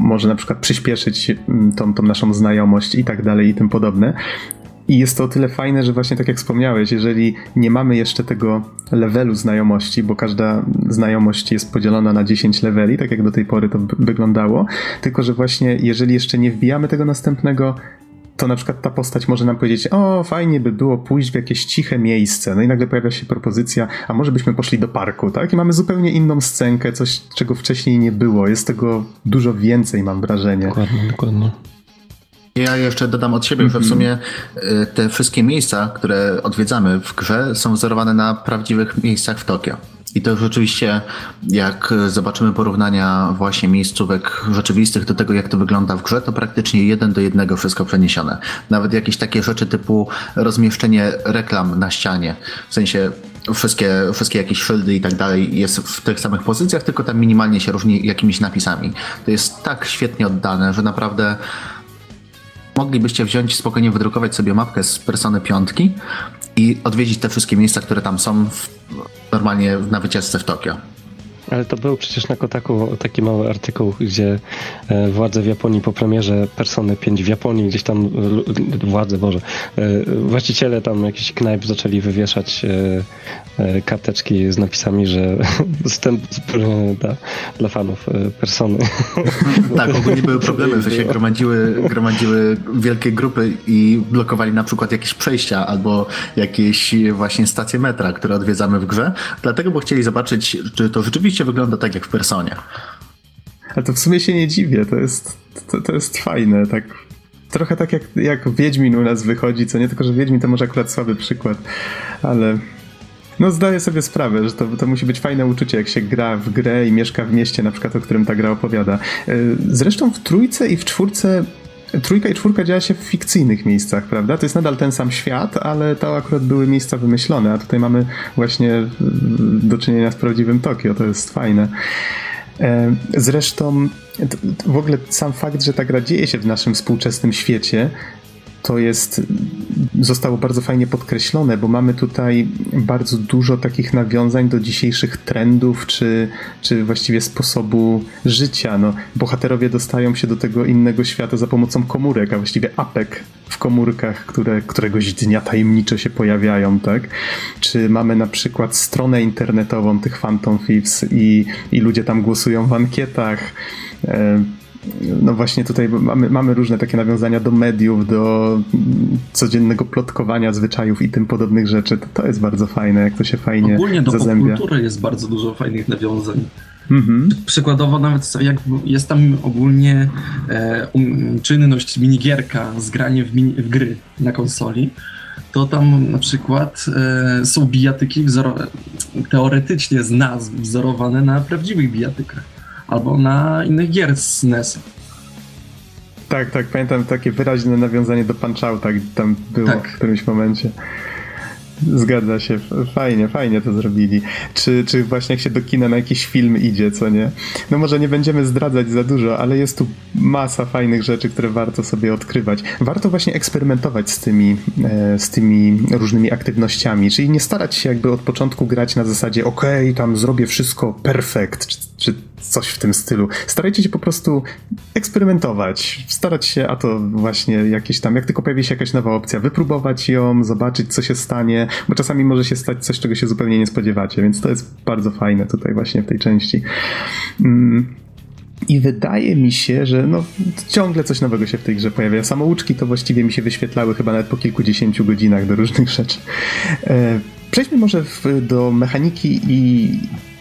może na przykład przyspieszyć tą, tą naszą znajomość i tak dalej i tym podobne. I jest to o tyle fajne, że właśnie tak jak wspomniałeś, jeżeli nie mamy jeszcze tego levelu znajomości, bo każda znajomość jest podzielona na 10 leveli, tak jak do tej pory to wyglądało, tylko że właśnie jeżeli jeszcze nie wbijamy tego następnego, to na przykład ta postać może nam powiedzieć, o fajnie by było pójść w jakieś ciche miejsce, no i nagle pojawia się propozycja, a może byśmy poszli do parku, tak? I mamy zupełnie inną scenkę, coś czego wcześniej nie było, jest tego dużo więcej mam wrażenie. Dokładnie, dokładnie. Ja jeszcze dodam od siebie, mm -hmm. że w sumie y, te wszystkie miejsca, które odwiedzamy w grze są wzorowane na prawdziwych miejscach w Tokio. I to rzeczywiście, jak zobaczymy porównania właśnie miejscówek rzeczywistych do tego, jak to wygląda w grze, to praktycznie jeden do jednego wszystko przeniesione. Nawet jakieś takie rzeczy typu rozmieszczenie reklam na ścianie, w sensie wszystkie, wszystkie jakieś szyldy i tak dalej jest w tych samych pozycjach, tylko tam minimalnie się różni jakimiś napisami. To jest tak świetnie oddane, że naprawdę moglibyście wziąć spokojnie wydrukować sobie mapkę z Persony piątki i odwiedzić te wszystkie miejsca, które tam są w, normalnie na wycieczce w Tokio. Ale to był przecież na Kotaku taki mały artykuł, gdzie e, władze w Japonii po premierze Persony 5 w Japonii, gdzieś tam władze, Boże, e, właściciele tam jakiś knajp zaczęli wywieszać e, karteczki z napisami, że <laughs> wstęp dla, dla fanów Persony. <laughs> tak, ogólnie były problemy, że się gromadziły, gromadziły wielkie grupy i blokowali na przykład jakieś przejścia albo jakieś właśnie stacje metra, które odwiedzamy w grze, dlatego, bo chcieli zobaczyć, czy to rzeczywiście wygląda tak jak w Personie. Ale to w sumie się nie dziwię, to jest, to, to jest fajne, tak trochę tak jak, jak Wiedźmin u nas wychodzi, co nie tylko, że Wiedźmin to może akurat słaby przykład, ale no zdaję sobie sprawę, że to, to musi być fajne uczucie, jak się gra w grę i mieszka w mieście, na przykład, o którym ta gra opowiada. E, zresztą w trójce i w czwórce Trójka i czwórka działa się w fikcyjnych miejscach, prawda? To jest nadal ten sam świat, ale to akurat były miejsca wymyślone, a tutaj mamy właśnie mm, do czynienia z prawdziwym Tokio, to jest fajne. E, zresztą w ogóle sam fakt, że ta gra dzieje się w naszym współczesnym świecie, to jest, zostało bardzo fajnie podkreślone, bo mamy tutaj bardzo dużo takich nawiązań do dzisiejszych trendów, czy, czy właściwie sposobu życia. No, bohaterowie dostają się do tego innego świata za pomocą komórek, a właściwie apek w komórkach, które któregoś dnia tajemniczo się pojawiają, tak? Czy mamy na przykład stronę internetową tych Phantom Thieves i, i ludzie tam głosują w ankietach. E, no właśnie tutaj mamy, mamy różne takie nawiązania do mediów, do codziennego plotkowania zwyczajów i tym podobnych rzeczy. To, to jest bardzo fajne, jak to się fajnie Ogólnie do zazębia. kultury jest bardzo dużo fajnych nawiązań. Mhm. Przykładowo nawet jak jest tam ogólnie e, um, czynność minigierka, zgranie w, mini, w gry na konsoli, to tam na przykład e, są bijatyki teoretycznie z nazw wzorowane na prawdziwych bijatykach albo na innych gier z NES. Tak, tak, pamiętam takie wyraźne nawiązanie do Punch-Outa, tam było tak. w którymś momencie. Zgadza się, fajnie, fajnie to zrobili. Czy, czy właśnie jak się do kina na jakiś film idzie, co nie? No może nie będziemy zdradzać za dużo, ale jest tu masa fajnych rzeczy, które warto sobie odkrywać. Warto właśnie eksperymentować z tymi, e, z tymi różnymi aktywnościami, czyli nie starać się jakby od początku grać na zasadzie okej, okay, tam zrobię wszystko perfekt, czy, czy coś w tym stylu. Starajcie się po prostu eksperymentować, starać się, a to właśnie jakieś tam, jak tylko pojawi się jakaś nowa opcja, wypróbować ją, zobaczyć, co się stanie, bo czasami może się stać coś, czego się zupełnie nie spodziewacie, więc to jest bardzo fajne tutaj właśnie w tej części. Mm. I wydaje mi się, że no, ciągle coś nowego się w tej grze pojawia. Samouczki to właściwie mi się wyświetlały chyba nawet po kilkudziesięciu godzinach do różnych rzeczy. E, Przejdźmy może w, do mechaniki i,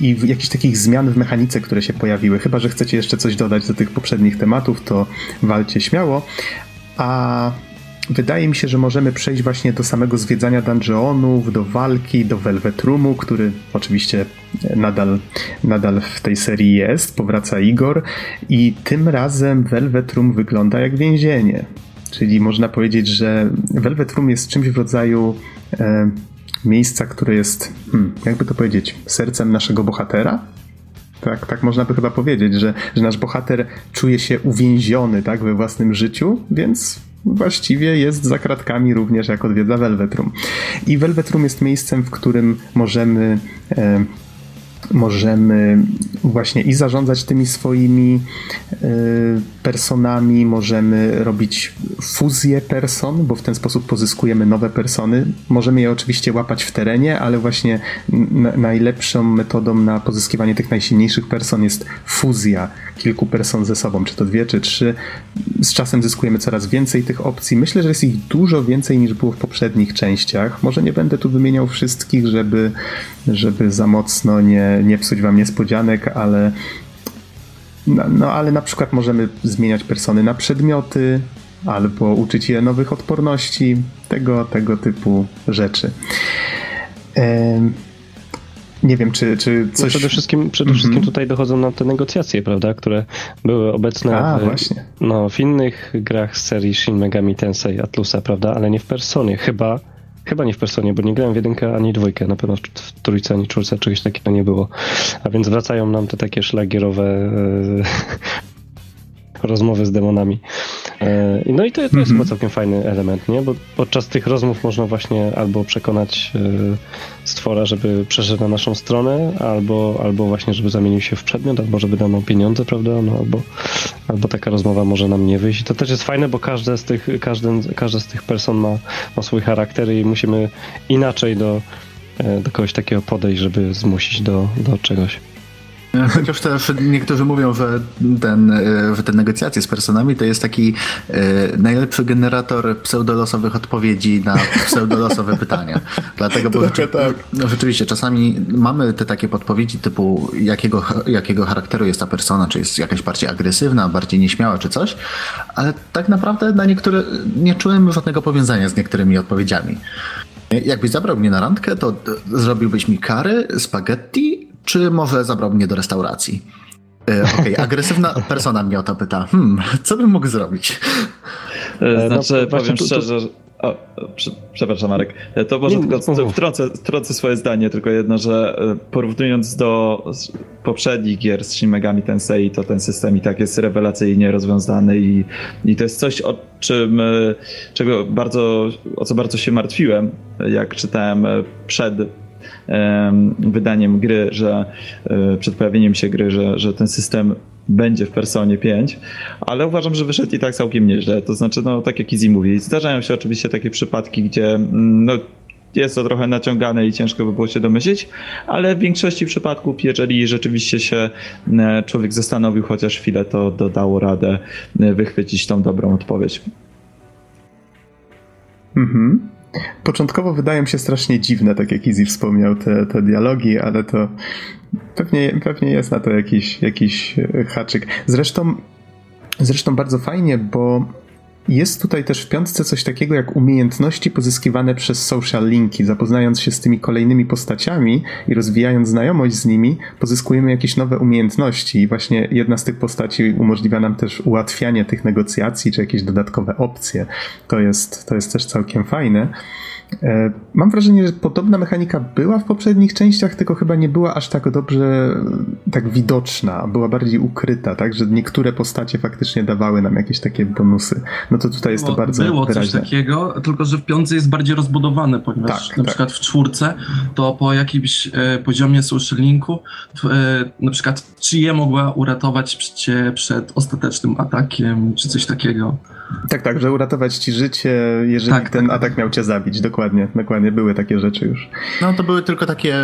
i jakichś takich zmian w mechanice, które się pojawiły. Chyba, że chcecie jeszcze coś dodać do tych poprzednich tematów, to walcie śmiało. A wydaje mi się, że możemy przejść właśnie do samego zwiedzania dungeonów, do walki, do Velvet Roomu, który oczywiście nadal, nadal w tej serii jest. Powraca Igor i tym razem Velvet Room wygląda jak więzienie. Czyli można powiedzieć, że Velvet Room jest czymś w rodzaju e, miejsca, które jest, hmm, jakby to powiedzieć, sercem naszego bohatera. Tak, tak można by chyba powiedzieć, że, że nasz bohater czuje się uwięziony tak, we własnym życiu, więc właściwie jest za kratkami również jak odwiedza Velvet Room. I Velvet Room jest miejscem, w którym możemy e, możemy właśnie i zarządzać tymi swoimi y, personami, możemy robić fuzję person, bo w ten sposób pozyskujemy nowe persony. Możemy je oczywiście łapać w terenie, ale właśnie najlepszą metodą na pozyskiwanie tych najsilniejszych person jest fuzja kilku person ze sobą, czy to dwie, czy trzy. Z czasem zyskujemy coraz więcej tych opcji. Myślę, że jest ich dużo więcej niż było w poprzednich częściach. Może nie będę tu wymieniał wszystkich, żeby, żeby za mocno nie, nie psuć wam niespodzianek, ale no, no, ale na przykład możemy zmieniać persony na przedmioty, albo uczyć je nowych odporności, tego, tego typu rzeczy. Nie wiem, czy, czy no coś... No przede wszystkim, przede wszystkim mm -hmm. tutaj dochodzą nam te negocjacje, prawda, które były obecne A, w, właśnie. No, w innych grach z serii Shin Megami Tensei Atlusa, prawda, ale nie w Personie. Chyba, chyba nie w Personie, bo nie grałem w jedynkę ani dwójkę, na pewno w trójce ani czwórce czegoś takiego nie było. A więc wracają nam te takie szlagierowe e, <laughs> rozmowy z demonami. E, no i to, to jest -hmm. chyba całkiem fajny element, nie? Bo podczas tych rozmów można właśnie albo przekonać e, stwora, żeby przeszedł na naszą stronę, albo, albo właśnie, żeby zamienił się w przedmiot, albo żeby dał nam pieniądze, prawda? No, albo, albo taka rozmowa może nam nie wyjść. I to też jest fajne, bo każde z tych, każdy, każda z tych person ma, ma swój charakter i musimy inaczej do, e, do kogoś takiego podejść, żeby zmusić do, do czegoś. <laughs> Chociaż też niektórzy mówią, że, ten, e, że te negocjacje z personami to jest taki e, najlepszy generator pseudolosowych odpowiedzi na pseudolosowe <laughs> pytania. Dlatego, bo rzeczy, tak. no, rzeczywiście czasami mamy te takie podpowiedzi typu jakiego, jakiego charakteru jest ta persona, czy jest jakaś bardziej agresywna, bardziej nieśmiała, czy coś, ale tak naprawdę na niektóre nie czułem żadnego powiązania z niektórymi odpowiedziami. Jakbyś zabrał mnie na randkę, to zrobiłbyś mi kary, spaghetti czy może zabrał mnie do restauracji? E, Okej, okay, <laughs> agresywna persona mnie o to pyta. Hmm, co bym mógł zrobić? E, znaczy, no, powiem szczerze, o, przepraszam Marek, e, to może nie, tylko wtrącę, wtrącę swoje zdanie, tylko jedno, że e, porównując do poprzednich gier z Shin Megami Tensei, to ten system i tak jest rewelacyjnie rozwiązany i, i to jest coś, o czym, czego bardzo, o co bardzo się martwiłem, jak czytałem przed wydaniem gry, że e, przed pojawieniem się gry, że, że ten system będzie w Personie 5, ale uważam, że wyszedł i tak całkiem nieźle. To znaczy, no tak jak Izzy mówi, zdarzają się oczywiście takie przypadki, gdzie mm, no, jest to trochę naciągane i ciężko by było się domyślić, ale w większości przypadków, jeżeli rzeczywiście się e, człowiek zastanowił chociaż chwilę, to dodało radę e, wychwycić tą dobrą odpowiedź. Mhm. Początkowo wydają się strasznie dziwne, tak jak Izzy wspomniał, te, te dialogi, ale to pewnie, pewnie jest na to jakiś, jakiś haczyk. Zresztą, zresztą bardzo fajnie, bo jest tutaj też w piątce coś takiego jak umiejętności pozyskiwane przez social linki. Zapoznając się z tymi kolejnymi postaciami i rozwijając znajomość z nimi, pozyskujemy jakieś nowe umiejętności i właśnie jedna z tych postaci umożliwia nam też ułatwianie tych negocjacji czy jakieś dodatkowe opcje. To jest, to jest też całkiem fajne. E, mam wrażenie, że podobna mechanika była w poprzednich częściach, tylko chyba nie była aż tak dobrze tak widoczna, była bardziej ukryta, tak, że niektóre postacie faktycznie dawały nam jakieś takie bonusy. No to tutaj jest to bardzo Było wyraźne. coś takiego, tylko że w piątce jest bardziej rozbudowane, ponieważ tak, na tak. przykład w czwórce to po jakimś e, poziomie social linku e, na przykład je mogła uratować cię przed ostatecznym atakiem, czy coś takiego. Tak, tak, że uratować ci życie, jeżeli tak, ten tak. atak miał cię zabić. Dokładnie, dokładnie, były takie rzeczy już. No to były tylko takie,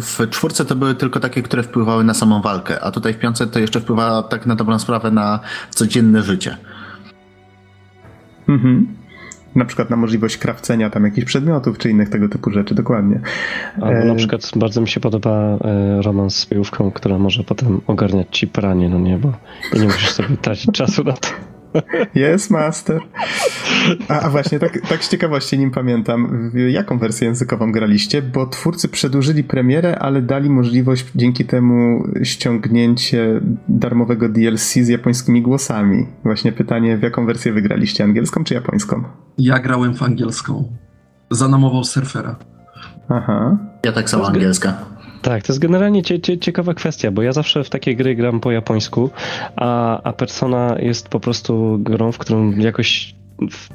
w czwórce to były tylko takie, które wpływały na samą walkę, a tutaj w piątce to jeszcze wpływa tak na dobrą sprawę na codzienne życie. Mhm. Na przykład na możliwość krawcenia tam jakichś przedmiotów, czy innych tego typu rzeczy, dokładnie. Albo na e, przykład bardzo mi się podoba e, romans z piłówką, która może potem ogarniać ci pranie, no nie, bo nie musisz sobie tracić czasu na to. Jest master. A, a, właśnie, tak, tak z ciekawości nim pamiętam, jaką wersję językową graliście, bo twórcy przedłużyli premierę, ale dali możliwość dzięki temu ściągnięcie darmowego DLC z japońskimi głosami. Właśnie pytanie, w jaką wersję wygraliście, angielską czy japońską? Ja grałem w angielską. Za namową surfera. Aha. Ja tak samo angielska. Tak, to jest generalnie cie, cie, ciekawa kwestia, bo ja zawsze w takie gry gram po japońsku, a, a Persona jest po prostu grą, w którą jakoś w,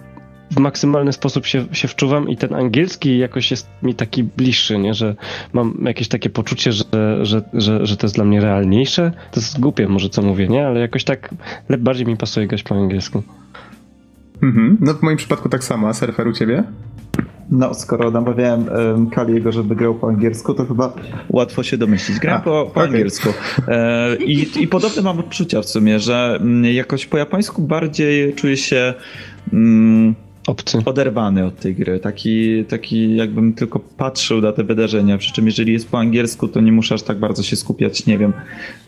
w maksymalny sposób się, się wczuwam i ten angielski jakoś jest mi taki bliższy, nie? że mam jakieś takie poczucie, że, że, że, że to jest dla mnie realniejsze. To jest głupie może co mówię, nie? Ale jakoś tak bardziej mi pasuje grać po angielsku. Mhm. No w moim przypadku tak samo, a surfer u ciebie? No, skoro namawiałem um, Kaliego, żeby grał po angielsku, to chyba łatwo się domyślić. Gram po, po okay. angielsku. E, i, I podobne mam odczucia w sumie, że mm, jakoś po japońsku bardziej czuję się. Mm, Obcy. Oderwany od tej gry. Taki, taki jakbym tylko patrzył na te wydarzenia. Przy czym jeżeli jest po angielsku, to nie muszę aż tak bardzo się skupiać, nie wiem.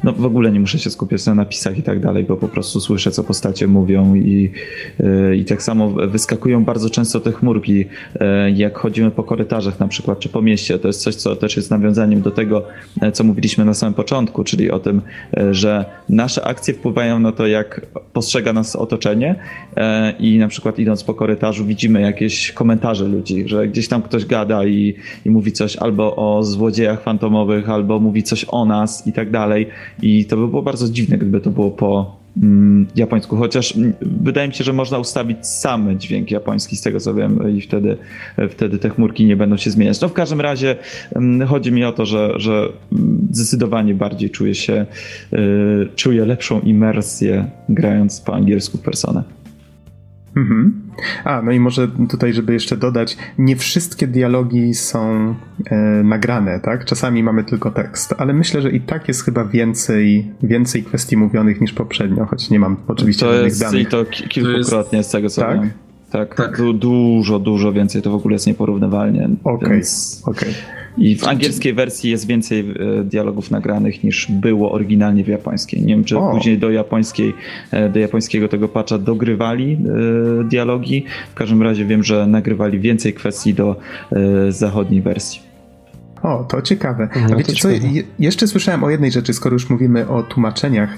No w ogóle nie muszę się skupiać na napisach i tak dalej, bo po prostu słyszę, co postacie mówią i, yy, i tak samo wyskakują bardzo często te chmurki, yy, jak chodzimy po korytarzach na przykład, czy po mieście. To jest coś, co też jest nawiązaniem do tego, yy, co mówiliśmy na samym początku, czyli o tym, yy, że nasze akcje wpływają na to, jak postrzega nas otoczenie i na przykład idąc po korytarzach korytarzu widzimy jakieś komentarze ludzi, że gdzieś tam ktoś gada i, i mówi coś albo o złodziejach fantomowych, albo mówi coś o nas i tak dalej. I to by było bardzo dziwne, gdyby to było po mm, japońsku, chociaż mm, wydaje mi się, że można ustawić same dźwięk japoński, z tego co wiem, i wtedy, wtedy te chmurki nie będą się zmieniać. No w każdym razie mm, chodzi mi o to, że, że zdecydowanie bardziej czuję się, y, czuję lepszą imersję grając po angielsku personę. Mhm. A, no i może tutaj, żeby jeszcze dodać, nie wszystkie dialogi są e, nagrane, tak? Czasami mamy tylko tekst, ale myślę, że i tak jest chyba więcej, więcej kwestii mówionych niż poprzednio, choć nie mam oczywiście to żadnych jest, danych. I to kilkukrotnie z tego co tak? wiem. Tak, Tak. Du dużo, dużo więcej, to w ogóle jest nieporównywalnie. Okej, Więc... okej. I w angielskiej wersji jest więcej e, dialogów nagranych niż było oryginalnie w japońskiej. Nie wiem, czy O. później do japońskiej, e, do japońskiego tego patcha dogrywali e, dialogi. W każdym razie wiem, że nagrywali więcej kwestii do zachodniej wersji. O, to ciekawe. No, A to wiecie co, ciekawe. je, jeszcze słyszałem o jednej rzeczy, skoro już mówimy o tłumaczeniach.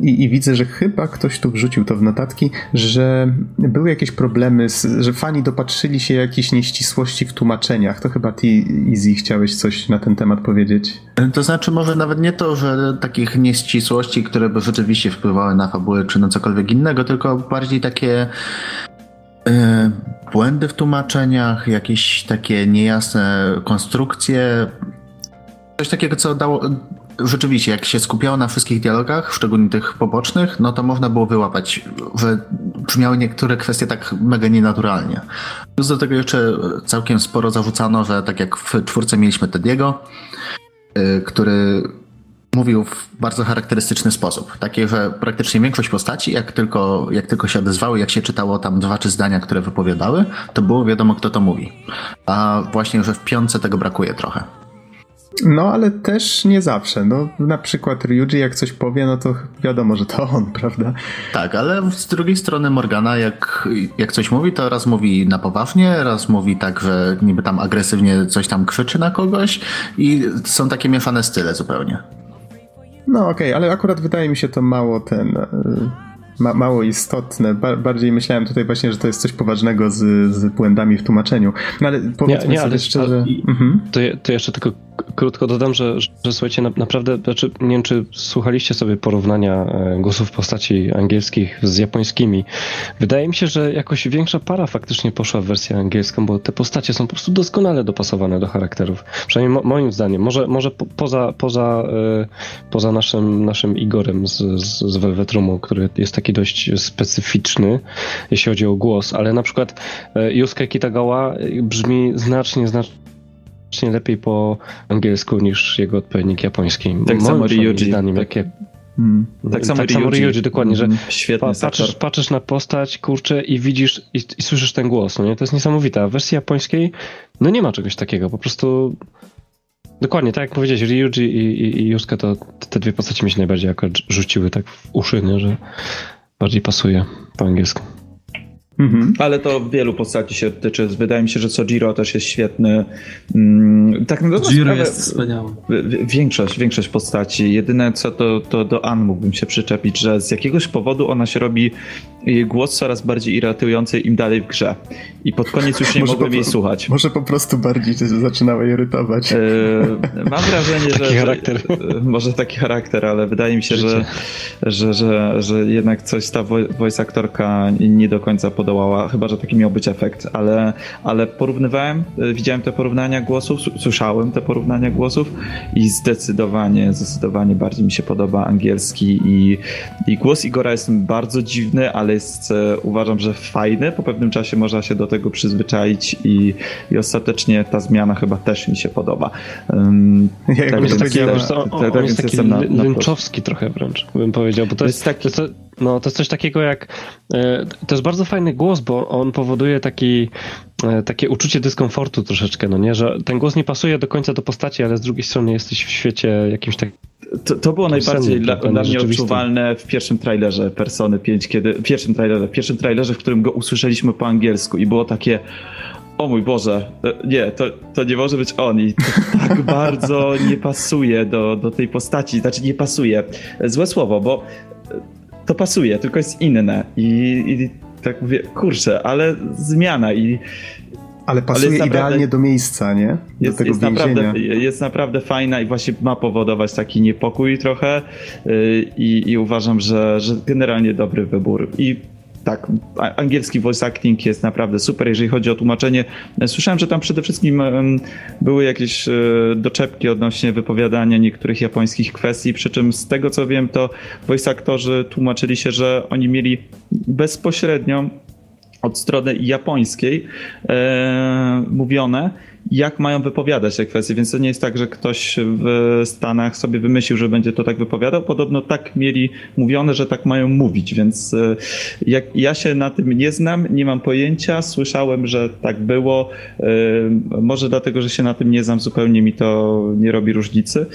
I, I widzę, że chyba ktoś tu wrzucił to w notatki, że były jakieś problemy, z, że fani dopatrzyli się jakichś nieścisłości w tłumaczeniach. To chyba ty, Easy, chciałeś coś na ten temat powiedzieć? To znaczy może nawet nie to, że takich nieścisłości, które by rzeczywiście wpływały na fabułę czy na cokolwiek innego, tylko bardziej takie e, błędy w tłumaczeniach, jakieś takie niejasne konstrukcje. Coś takiego, co dało. Rzeczywiście, jak się skupiało na wszystkich dialogach, szczególnie tych pobocznych, no to można było wyłapać, że brzmiały niektóre kwestie tak mega nienaturalnie. Plus do tego jeszcze całkiem sporo zarzucano, że tak jak w czwórce mieliśmy Tediego, y, który mówił w bardzo charakterystyczny sposób. Takie, że praktycznie większość postaci, jak tylko, jak tylko się odezwały, jak się czytało tam dwa czy zdania, które wypowiadały, to było wiadomo, kto to mówi. A właśnie, że w piątce tego brakuje trochę. No, ale też nie zawsze. No, na przykład Ryuji jak coś powie, no to wiadomo, że to on, prawda? Tak, ale z drugiej strony Morgana, jak, jak coś mówi, to raz mówi na poważnie, raz mówi tak, że niby tam agresywnie coś tam krzyczy na kogoś i są takie mieszane style zupełnie. No okej, ale akurat wydaje mi się to mało ten. y, Ma, mało istotne. Ba, bardziej myślałem tutaj właśnie, że to jest coś poważnego z, z błędami w tłumaczeniu. No ale powiedzmy Nie, nie, sobie ale- szczerze. ale- Mhm. To, je- to jeszcze tylko krótko dodam, że, że, słuchajcie, na, naprawdę, znaczy, nie wiem, czy słuchaliście sobie porównania e, głosów postaci angielskich z japońskimi. Wydaje mi się, że jakoś większa para faktycznie poszła w wersję angielską, bo te postacie są po prostu doskonale dopasowane do charakterów. Przynajmniej mo, moim zdaniem. Może, może po, poza, poza, e, poza naszym, naszym Igorem z, z, z Velvet Roomu, który jest taki dość specyficzny, jeśli chodzi o głos, ale na przykład e, Yusuke Kitagawa brzmi znacznie, znacznie znacznie lepiej po angielsku niż jego odpowiednik japoński. Tak samo Ryuji. zdaniem, Tak- jakie Mm. Tak samo Ryuji, dokładnie, że Mm, Świetny patrzysz, patrzysz na postać, kurczę, i widzisz i, i słyszysz ten głos, no nie? To jest niesamowite. A w wersji japońskiej, no nie ma czegoś takiego, po prostu dokładnie, tak jak powiedziałeś, Ryuji i, i, i Yusuke, to te dwie postaci mi się najbardziej akurat rzuciły tak w uszy, nie? że bardziej pasuje po angielsku. Mhm. Ale to wielu postaci się tyczy. Wydaje mi się, że Sojiro też jest świetny. Mm, Tak na dobrą sprawę, jest wspaniały. w- w- Większość, większość postaci. Jedyne co to, to do Ann mógłbym się przyczepić, że z jakiegoś powodu ona się robi jej głos coraz bardziej irytujący im dalej w grze. I pod koniec już nie Może mogłem po- jej słuchać. Może po prostu bardziej cię zaczynało irytować. E, Mam wrażenie, Taki że, charakter. że może taki charakter, ale wydaje mi się, że, że, że, że jednak coś ta voice aktorka nie do końca podołała, chyba że taki miał być efekt, ale, ale porównywałem, e, widziałem te porównania głosów, słyszałem te porównania głosów i zdecydowanie, zdecydowanie bardziej mi się podoba angielski i, i głos Igora jest bardzo dziwny, ale jest e, uważam, że fajny. Po pewnym czasie można się do tego przyzwyczaić i, i ostatecznie ta zmiana chyba też mi się podoba. Um, tak, jest taki, on, tak, on tak, jest taki na- ly- na plus. lynczowski trochę wręcz, bym powiedział, bo to jest, jest taki- to jest, no, to jest coś takiego jak, e, to jest bardzo fajny głos, bo on powoduje taki, takie uczucie dyskomfortu troszeczkę, no nie, że ten głos nie pasuje do końca do postaci, ale z drugiej strony jesteś w świecie jakimś tak, To, to było najbardziej dla, dla- mnie odczuwalne w pierwszym trailerze Persony 5, kiedy w pierwszym trailerze, w pierwszym trailerze, w którym go usłyszeliśmy po angielsku i było takie o mój Boże, e, nie, to, to nie może być on i to <laughs> tak bardzo nie pasuje do, do tej postaci, znaczy nie pasuje, złe słowo, bo e, to pasuje, tylko jest inne i, i tak mówię, kurczę, ale zmiana i ale pasuje ale naprawdę, idealnie do miejsca, nie? Do jest, tego jest naprawdę, jest naprawdę fajna i właśnie ma powodować taki niepokój trochę yy, i, i uważam, że, że generalnie dobry wybór. I tak, angielski voice acting jest naprawdę super, jeżeli chodzi o tłumaczenie. Słyszałem, że tam przede wszystkim były jakieś e, doczepki odnośnie wypowiadania niektórych japońskich kwestii, przy czym z tego co wiem, to voice aktorzy tłumaczyli się, że oni mieli bezpośrednio od strony japońskiej e, mówione, jak mają wypowiadać te kwestie, więc to nie jest tak, że ktoś w Stanach sobie wymyślił, że będzie to tak wypowiadał. Podobno tak mieli mówione, że tak mają mówić, więc e, jak ja się na tym nie znam, nie mam pojęcia, słyszałem, że tak było. E, może dlatego, że się na tym nie znam, zupełnie mi to nie robi różnicy.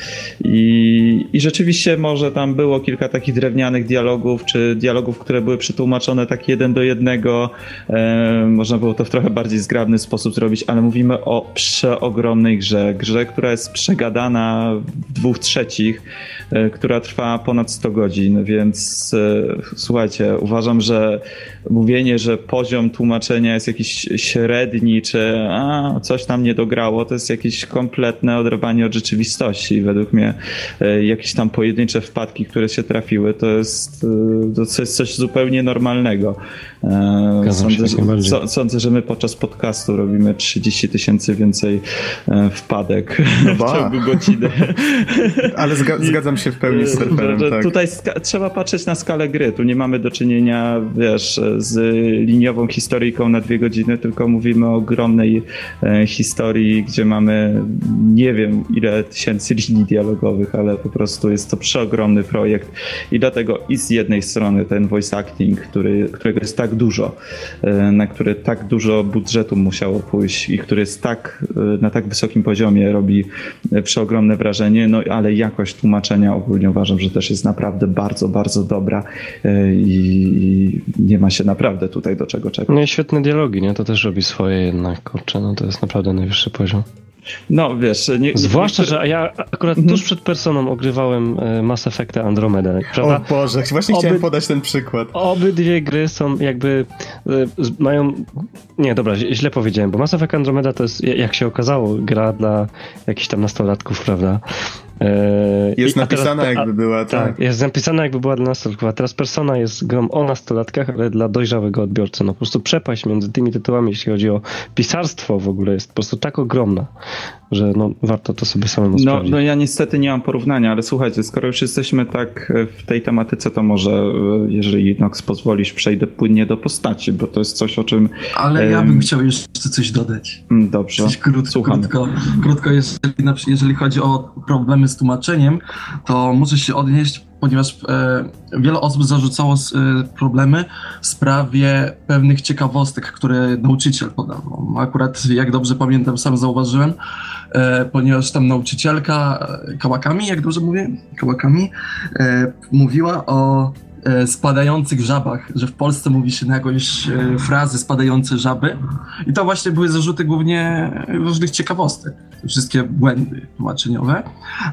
I, i rzeczywiście może tam było kilka takich drewnianych dialogów, czy dialogów, które były przetłumaczone tak jeden do jednego. E, można było to w trochę bardziej zgrabny sposób zrobić, ale mówimy o przeogromnej grze, grze, która jest przegadana w dwóch trzecich, e, która trwa ponad 100 godzin, więc e, słuchajcie, uważam, że mówienie, że poziom tłumaczenia jest jakiś średni, czy a, coś tam nie dograło, to jest jakieś kompletne oderwanie od rzeczywistości. Według mnie e, jakieś tam pojedyncze wpadki, które się trafiły, to jest, to jest coś zupełnie normalnego. Sądzę, że, sądzę, że my podczas podcastu robimy 30 tysięcy więcej e, wpadek no <laughs> w ciągu godziny. <laughs> Ale zga zgadzam się w pełni z surferem, tak. Tutaj trzeba patrzeć na skalę gry. Tu nie mamy do czynienia, wiesz, z liniową historyjką na dwie godziny, tylko mówimy o ogromnej e, historii, gdzie mamy nie wiem ile tysięcy linii dialogowych, ale po prostu jest to przeogromny projekt i dlatego i z jednej strony ten voice acting, który, którego jest tak dużo, e, na który tak dużo budżetu musiało pójść i który jest tak Y, na tak wysokim poziomie robi y, przeogromne wrażenie, no ale jakość tłumaczenia ogólnie uważam, że też jest naprawdę bardzo, bardzo dobra y, i nie ma się naprawdę tutaj do czego czekać. No i świetne dialogi, nie? To też robi swoje jednak, kurczę, no to jest naprawdę najwyższy poziom. No wiesz. Nie, Zwłaszcza, że ja akurat mhm. tuż przed personą ogrywałem e, Mass Effect Andromeda. Prawda? O Boże, właśnie Oby, chciałem podać ten przykład. Obydwie gry są jakby. E, mają. Nie, dobra, źle powiedziałem, bo Mass Effect Andromeda to jest, jak się okazało, gra dla jakichś tam nastolatków, prawda? E, jest I, napisana teraz, jakby była, tak. tak. jest napisana jakby była dla nastolatków, a teraz Persona jest grą o nastolatkach, ale dla dojrzałego odbiorcy. No po prostu przepaść między tymi tytułami, jeśli chodzi o pisarstwo w ogóle, jest po prostu tak ogromna, że no, warto to sobie samemu no, sprawdzić. No ja niestety nie mam porównania, ale słuchajcie, skoro już jesteśmy tak w tej tematyce, to może, e, jeżeli Nox pozwolisz, przejdę płynnie do postaci, bo to jest coś, o czym... Ale ja bym chciał jeszcze coś dodać. Mm, dobrze, coś krótko, Słucham. Krótko, krótko jeżeli, jeżeli chodzi o problemy z tłumaczeniem, to muszę się odnieść ponieważ e, wiele osób zarzucało e, problemy w sprawie pewnych ciekawostek, które nauczyciel podawał. Akurat, jak dobrze pamiętam, sam zauważyłem, e, ponieważ tam nauczycielka e, Kałakami, jak dobrze mówię, Kałakami, e, mówiła o e, spadających żabach, że w Polsce mówi się na jakąś frazy spadające żaby. I to właśnie były zarzuty głównie różnych ciekawostek. Wszystkie błędy tłumaczeniowe.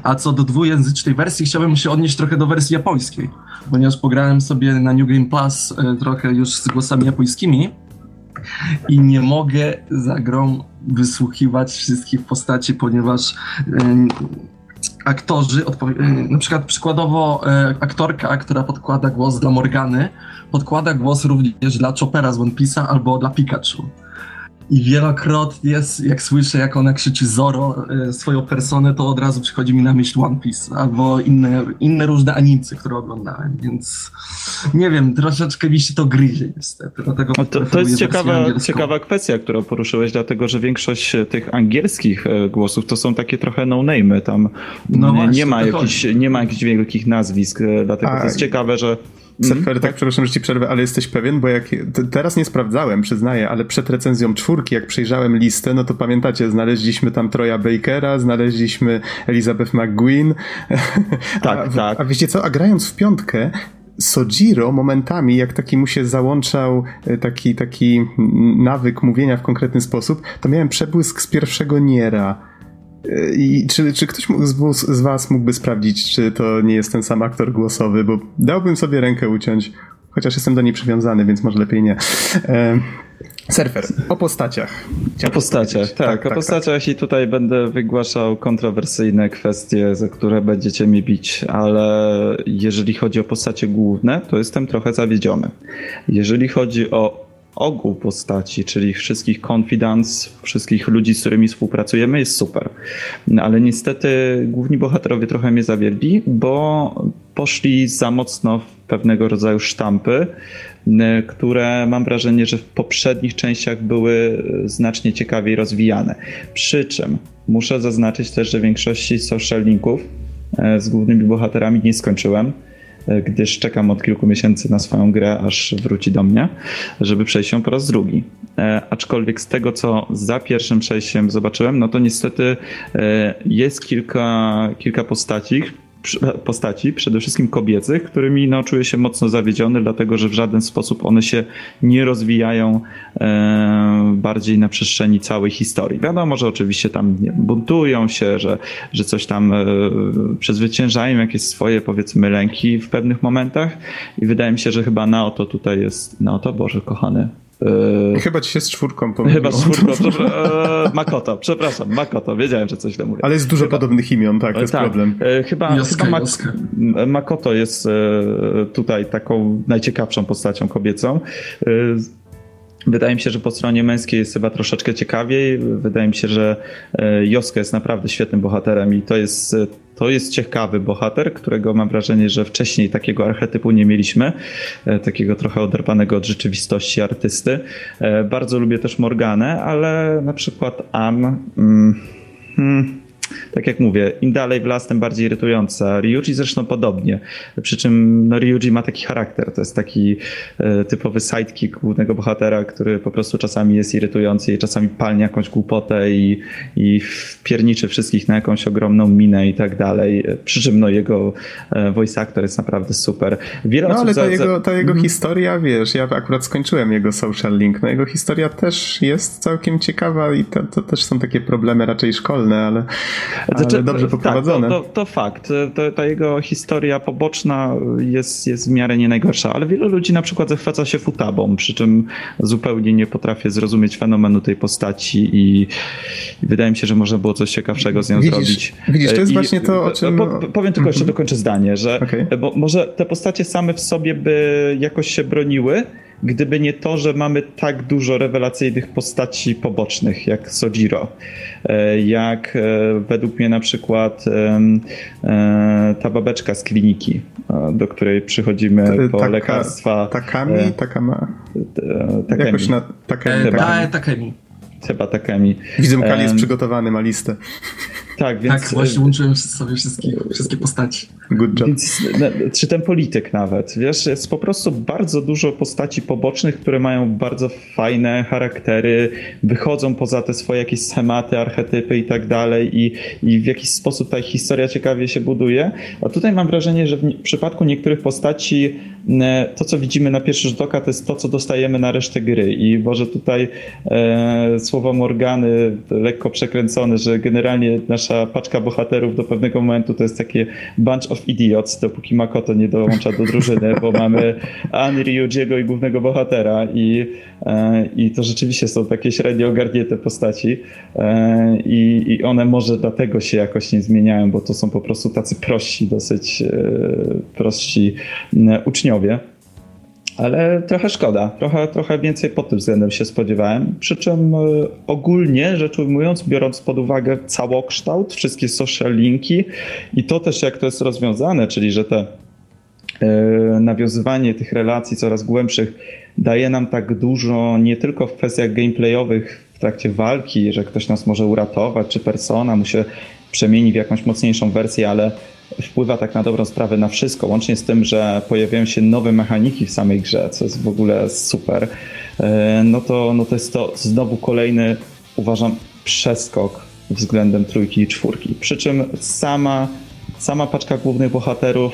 A co do dwujęzycznej wersji, chciałbym się odnieść trochę do wersji japońskiej, ponieważ pograłem sobie na New Game Plus e, trochę już z głosami japońskimi i nie mogę za grą wysłuchiwać wszystkich postaci, ponieważ e, aktorzy, e, na przykład przykładowo aktorka, która podkłada głos dla Morgany, podkłada głos również dla Chopera z One Piece'a albo dla Pikachu. I wielokrotnie, jak słyszę, jak ona krzyczy Zoro, e, swoją personę, to od razu przychodzi mi na myśl One Piece albo inne, inne różne animce, które oglądałem, więc nie wiem, troszeczkę mi się to gryzie niestety. Dlatego to, to jest ciekawa, ciekawa kwestia, którą poruszyłeś, dlatego że większość tych angielskich e, głosów to są takie trochę no-name, tam no nie, właśnie, nie, ma jakichś, nie ma jakichś wielkich nazwisk, e, dlatego A, to jest ciekawe, że Surfer, mm, tak, przepraszam, że ci przerwę, ale jesteś pewien, bo jak teraz nie sprawdzałem, przyznaję, ale przed recenzją czwórki, jak przejrzałem listę, no to pamiętacie, znaleźliśmy tam Troja Bakera, znaleźliśmy Elizabeth McGueen. <laughs> Tak, a, tak. A wiecie co, a grając w piątkę, Sojiro momentami, jak taki mu się załączał e, taki, taki nawyk mówienia w konkretny sposób, to miałem przebłysk z pierwszego Niera i czy, czy ktoś z, z was mógłby sprawdzić, czy to nie jest ten sam aktor głosowy, bo dałbym sobie rękę uciąć. chociaż jestem do niej przywiązany, więc może lepiej nie. E, Surfer, o postaciach. O postaciach, tak, tak, o tak, postaciach tak. i tutaj będę wygłaszał kontrowersyjne kwestie, za które będziecie mi bić, ale jeżeli chodzi o postacie główne, to jestem trochę zawiedziony. Jeżeli chodzi o ogół postaci, czyli wszystkich confidants, wszystkich ludzi, z którymi współpracujemy, jest super. Ale niestety główni bohaterowie trochę mnie zawiedli, bo poszli za mocno w pewnego rodzaju sztampy, które mam wrażenie, że w poprzednich częściach były znacznie ciekawiej rozwijane. Przy czym muszę zaznaczyć też, że większości social linków e, z głównymi bohaterami nie skończyłem gdyż czekam od kilku miesięcy na swoją grę, aż wróci do mnie, żeby przejść ją po raz drugi. E, aczkolwiek z tego, co za pierwszym przejściem zobaczyłem, no to niestety e, jest kilka, kilka postaci, postaci, przede wszystkim kobiecych, którymi no, czuję się mocno zawiedziony, dlatego że w żaden sposób one się nie rozwijają e, bardziej na przestrzeni całej historii. Wiadomo, że oczywiście tam nie, buntują się, że, że coś tam e, przezwyciężają jakieś swoje powiedzmy lęki w pewnych momentach i wydaje mi się, że chyba na oto tutaj jest, na oto Boże kochany, Yy, Chyba ci się z czwórką <laughs> pomyliło. Chyba z czwórką. Eee, Makoto, przepraszam, Makoto, wiedziałem, że coś źle mówię. Ale jest dużo chyba, podobnych imion, tak, to jest tak, problem. E, chyba, Joska, chyba Joska. Makoto jest e, tutaj taką najciekawszą postacią kobiecą. E, wydaje mi się, że po stronie męskiej jest chyba troszeczkę ciekawiej. Wydaje mi się, że Joska jest naprawdę świetnym bohaterem i to jest to jest ciekawy bohater, którego mam wrażenie, że wcześniej takiego archetypu nie mieliśmy, e, takiego trochę oderwanego od rzeczywistości artysty. E, bardzo lubię też Morganę, ale na przykład Anne. Mm, hmm, tak jak mówię, im dalej w las, tym bardziej irytująca. Ryuji zresztą podobnie. Przy czym no, Ryuji ma taki charakter. To jest taki e, typowy sidekick głównego bohatera, który po prostu czasami jest irytujący i czasami palnie jakąś głupotę i, i pierniczy wszystkich na jakąś ogromną minę i tak dalej. Przy czym no, jego e, voice actor jest naprawdę super. Wiele no ale ta, za... jego, ta jego mm. historia, wiesz, ja akurat skończyłem jego social link, no jego historia też jest całkiem ciekawa i to, to też są takie problemy raczej szkolne, ale znaczy, dobrze poprowadzone. Tak, to, to, to, fakt. To, ta jego historia poboczna jest, jest w miarę nie najgorsza, ale wielu ludzi na przykład zachwyca się futabą, przy czym zupełnie nie potrafię zrozumieć fenomenu tej postaci i, i wydaje mi się, że można było coś ciekawszego z nią widzisz, zrobić. Widzisz, to jest I, właśnie to, o czym... Po, powiem tylko jeszcze mhm. dokończę zdanie, że okay. bo może te postacie same w sobie by jakoś się broniły, gdyby nie to, że mamy tak dużo rewelacyjnych postaci pobocznych, jak Sojiro, e, jak e, według mnie na przykład e, ta babeczka z kliniki, do której przychodzimy po taka, lekarstwa. Takami? Takama? Takemi. Jakoś na. Takemi. Chyba Takemi. Widzę, Kali jest przygotowany, ma listę. Tak, więc... Tak, właśnie łączyłem sobie wszystkie, wszystkie postaci. Good job. Więc, czy ten polityk nawet, wiesz, jest po prostu bardzo dużo postaci pobocznych, które mają bardzo fajne charaktery, wychodzą poza te swoje jakieś schematy, archetypy i tak dalej i, i w jakiś sposób ta historia ciekawie się buduje. A tutaj mam wrażenie, że w przypadku niektórych postaci to, co widzimy na pierwszy rzut oka, to jest to, co dostajemy na resztę gry i może tutaj e, słowa Morgany lekko przekręcone, że generalnie nasza paczka bohaterów do pewnego momentu to jest takie bunch of idiots, dopóki Makoto nie dołącza do drużyny, bo <laughs> mamy Ani, Ryujiego i głównego bohatera i, e, i to rzeczywiście są takie średnio ogarnięte postaci e, i, i one może dlatego się jakoś nie zmieniają, bo to są po prostu tacy prości, dosyć e, prości uczniowie. Ale trochę szkoda, trochę, trochę więcej pod tym względem się spodziewałem. Przy czym e, ogólnie rzecz ujmując, biorąc pod uwagę całokształt, wszystkie social linki i to też jak to jest rozwiązane, czyli że te e, nawiązywanie tych relacji coraz głębszych daje nam tak dużo nie tylko w kwestiach gameplayowych w trakcie walki, że ktoś nas może uratować, czy persona mu się przemieni w jakąś mocniejszą wersję, ale wpływa tak na dobrą sprawę na wszystko, łącznie z tym, że pojawiają się nowe mechaniki w samej grze, co jest w ogóle super, e, no to, no to jest to znowu kolejny, uważam, przeskok względem trójki i czwórki. Przy czym sama, sama paczka głównych bohaterów,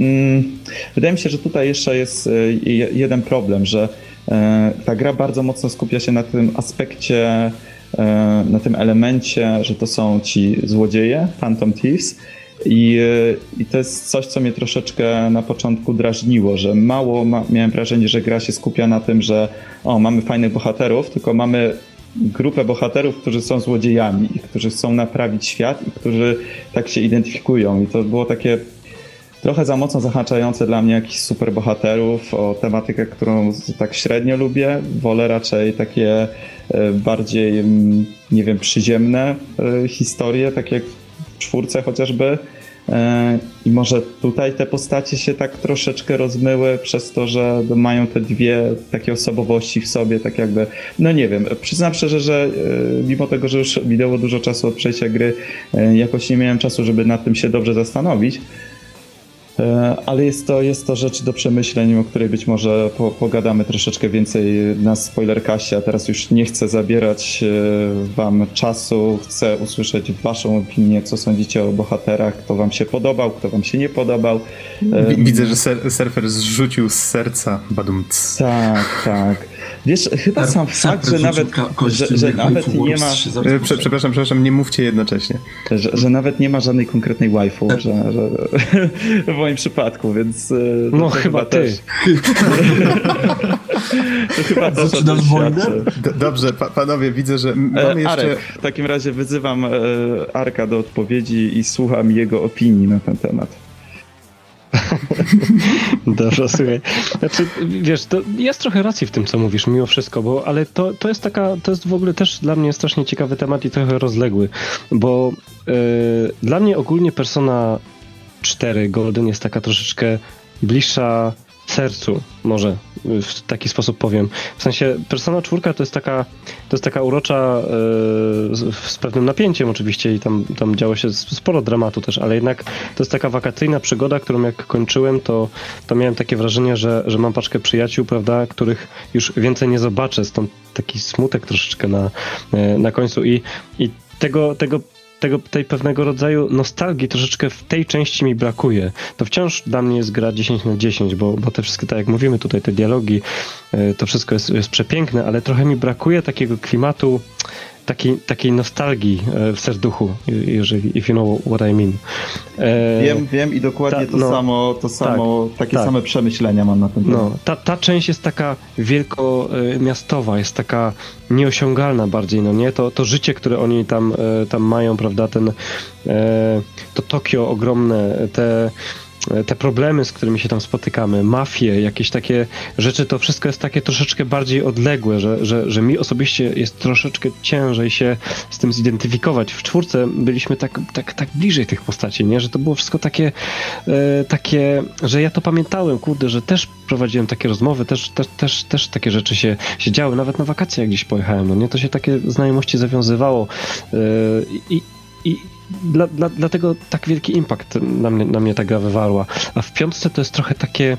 mm, wydaje mi się, że tutaj jeszcze jest e, jeden problem, że e, ta gra bardzo mocno skupia się na tym aspekcie, na tym elemencie, że to są ci złodzieje, Phantom Thieves, I, I to jest coś, co mnie troszeczkę na początku drażniło, że mało ma, miałem wrażenie, że gra się skupia na tym, że o, mamy fajnych bohaterów, tylko mamy grupę bohaterów, którzy są złodziejami którzy chcą naprawić świat i którzy tak się identyfikują. I to było takie trochę za mocno zahaczające dla mnie jakichś superbohaterów, o tematykę, którą tak średnio lubię. Wolę raczej takie e, bardziej, mm, nie wiem, przyziemne e, historie, takie czwórce chociażby. E, I może tutaj te postacie się tak troszeczkę rozmyły przez to, że mają te dwie takie osobowości w sobie, tak jakby, no nie wiem, przyznam szczerze, że mimo tego, że już minęło dużo czasu od przejścia gry, jakoś nie miałem czasu, żeby nad tym się dobrze zastanowić. E, ale jest to, jest to rzecz do przemyśleń, o której być może po, pogadamy troszeczkę więcej na spoilerkaście, a teraz już nie chcę zabierać e, wam czasu, chcę usłyszeć waszą opinię, co sądzicie o bohaterach, kto wam się podobał, kto wam się nie podobał. E, widzę, że ser surfer zrzucił z serca badum. Tak, tak. Wiesz, chyba sam fakt, że nawet, że, że nawet nie ma... Prze, przepraszam, przepraszam, nie mówcie jednocześnie. Że, że nawet nie ma żadnej konkretnej waifu, że, że, w moim przypadku, więc... E, no chyba, chyba ty. Też, <laughs> to chyba też Dobrze, pa, panowie, widzę, że mamy e, jeszcze... Arek, w takim razie wyzywam e, Arka do odpowiedzi i słucham jego opinii na ten temat. <laughs> Dobrze, słuchaj. Znaczy, wiesz, to jest trochę racji w tym, co mówisz, mimo wszystko, bo, ale to, to jest taka, to jest w ogóle też dla mnie strasznie ciekawy temat i trochę rozległy, bo yy, dla mnie ogólnie Persona 4 Golden jest taka troszeczkę bliższa sercu, może w taki sposób powiem. W sensie Persona 4 to jest taka, to jest taka urocza yy, z pewnym napięciem oczywiście i tam, tam działo się sporo dramatu też, ale jednak to jest taka wakacyjna przygoda, którą jak kończyłem, to, to miałem takie wrażenie, że, że mam paczkę przyjaciół, prawda, których już więcej nie zobaczę, stąd taki smutek troszeczkę na, e, na końcu i, i tego, tego tego, tej pewnego rodzaju nostalgii troszeczkę w tej części mi brakuje. To wciąż dla mnie jest gra 10 na 10, bo, bo te wszystkie, tak jak mówimy tutaj, te dialogi, e, to wszystko jest, jest przepiękne, ale trochę mi brakuje takiego klimatu takiej, takiej nostalgii e, w serduchu, jeżeli if you know what I mean. E, wiem, wiem i dokładnie ta, to no, samo, to samo tak, takie tak. same przemyślenia mam na ten temat. No, ta, ta część jest taka wielkomiastowa, jest taka nieosiągalna bardziej, no nie? To, to życie, które oni tam, e, tam mają, prawda, ten to Tokio ogromne, te te problemy, z którymi się tam spotykamy, mafie, jakieś takie rzeczy, to wszystko jest takie troszeczkę bardziej odległe, że, że, że mi osobiście jest troszeczkę ciężej się z tym zidentyfikować. W czwórce byliśmy tak, tak, tak bliżej tych postaci, nie? że to było wszystko takie, e, takie, że ja to pamiętałem, kurde, że też prowadziłem takie rozmowy, też, też, też, też takie rzeczy się, się działy, nawet na wakacje jak gdzieś pojechałem, no nie? To się takie znajomości zawiązywało e, i, i dla, dla, dlatego tak wielki impact na mnie, na mnie ta gra wywarła. A w piątce to jest trochę takie,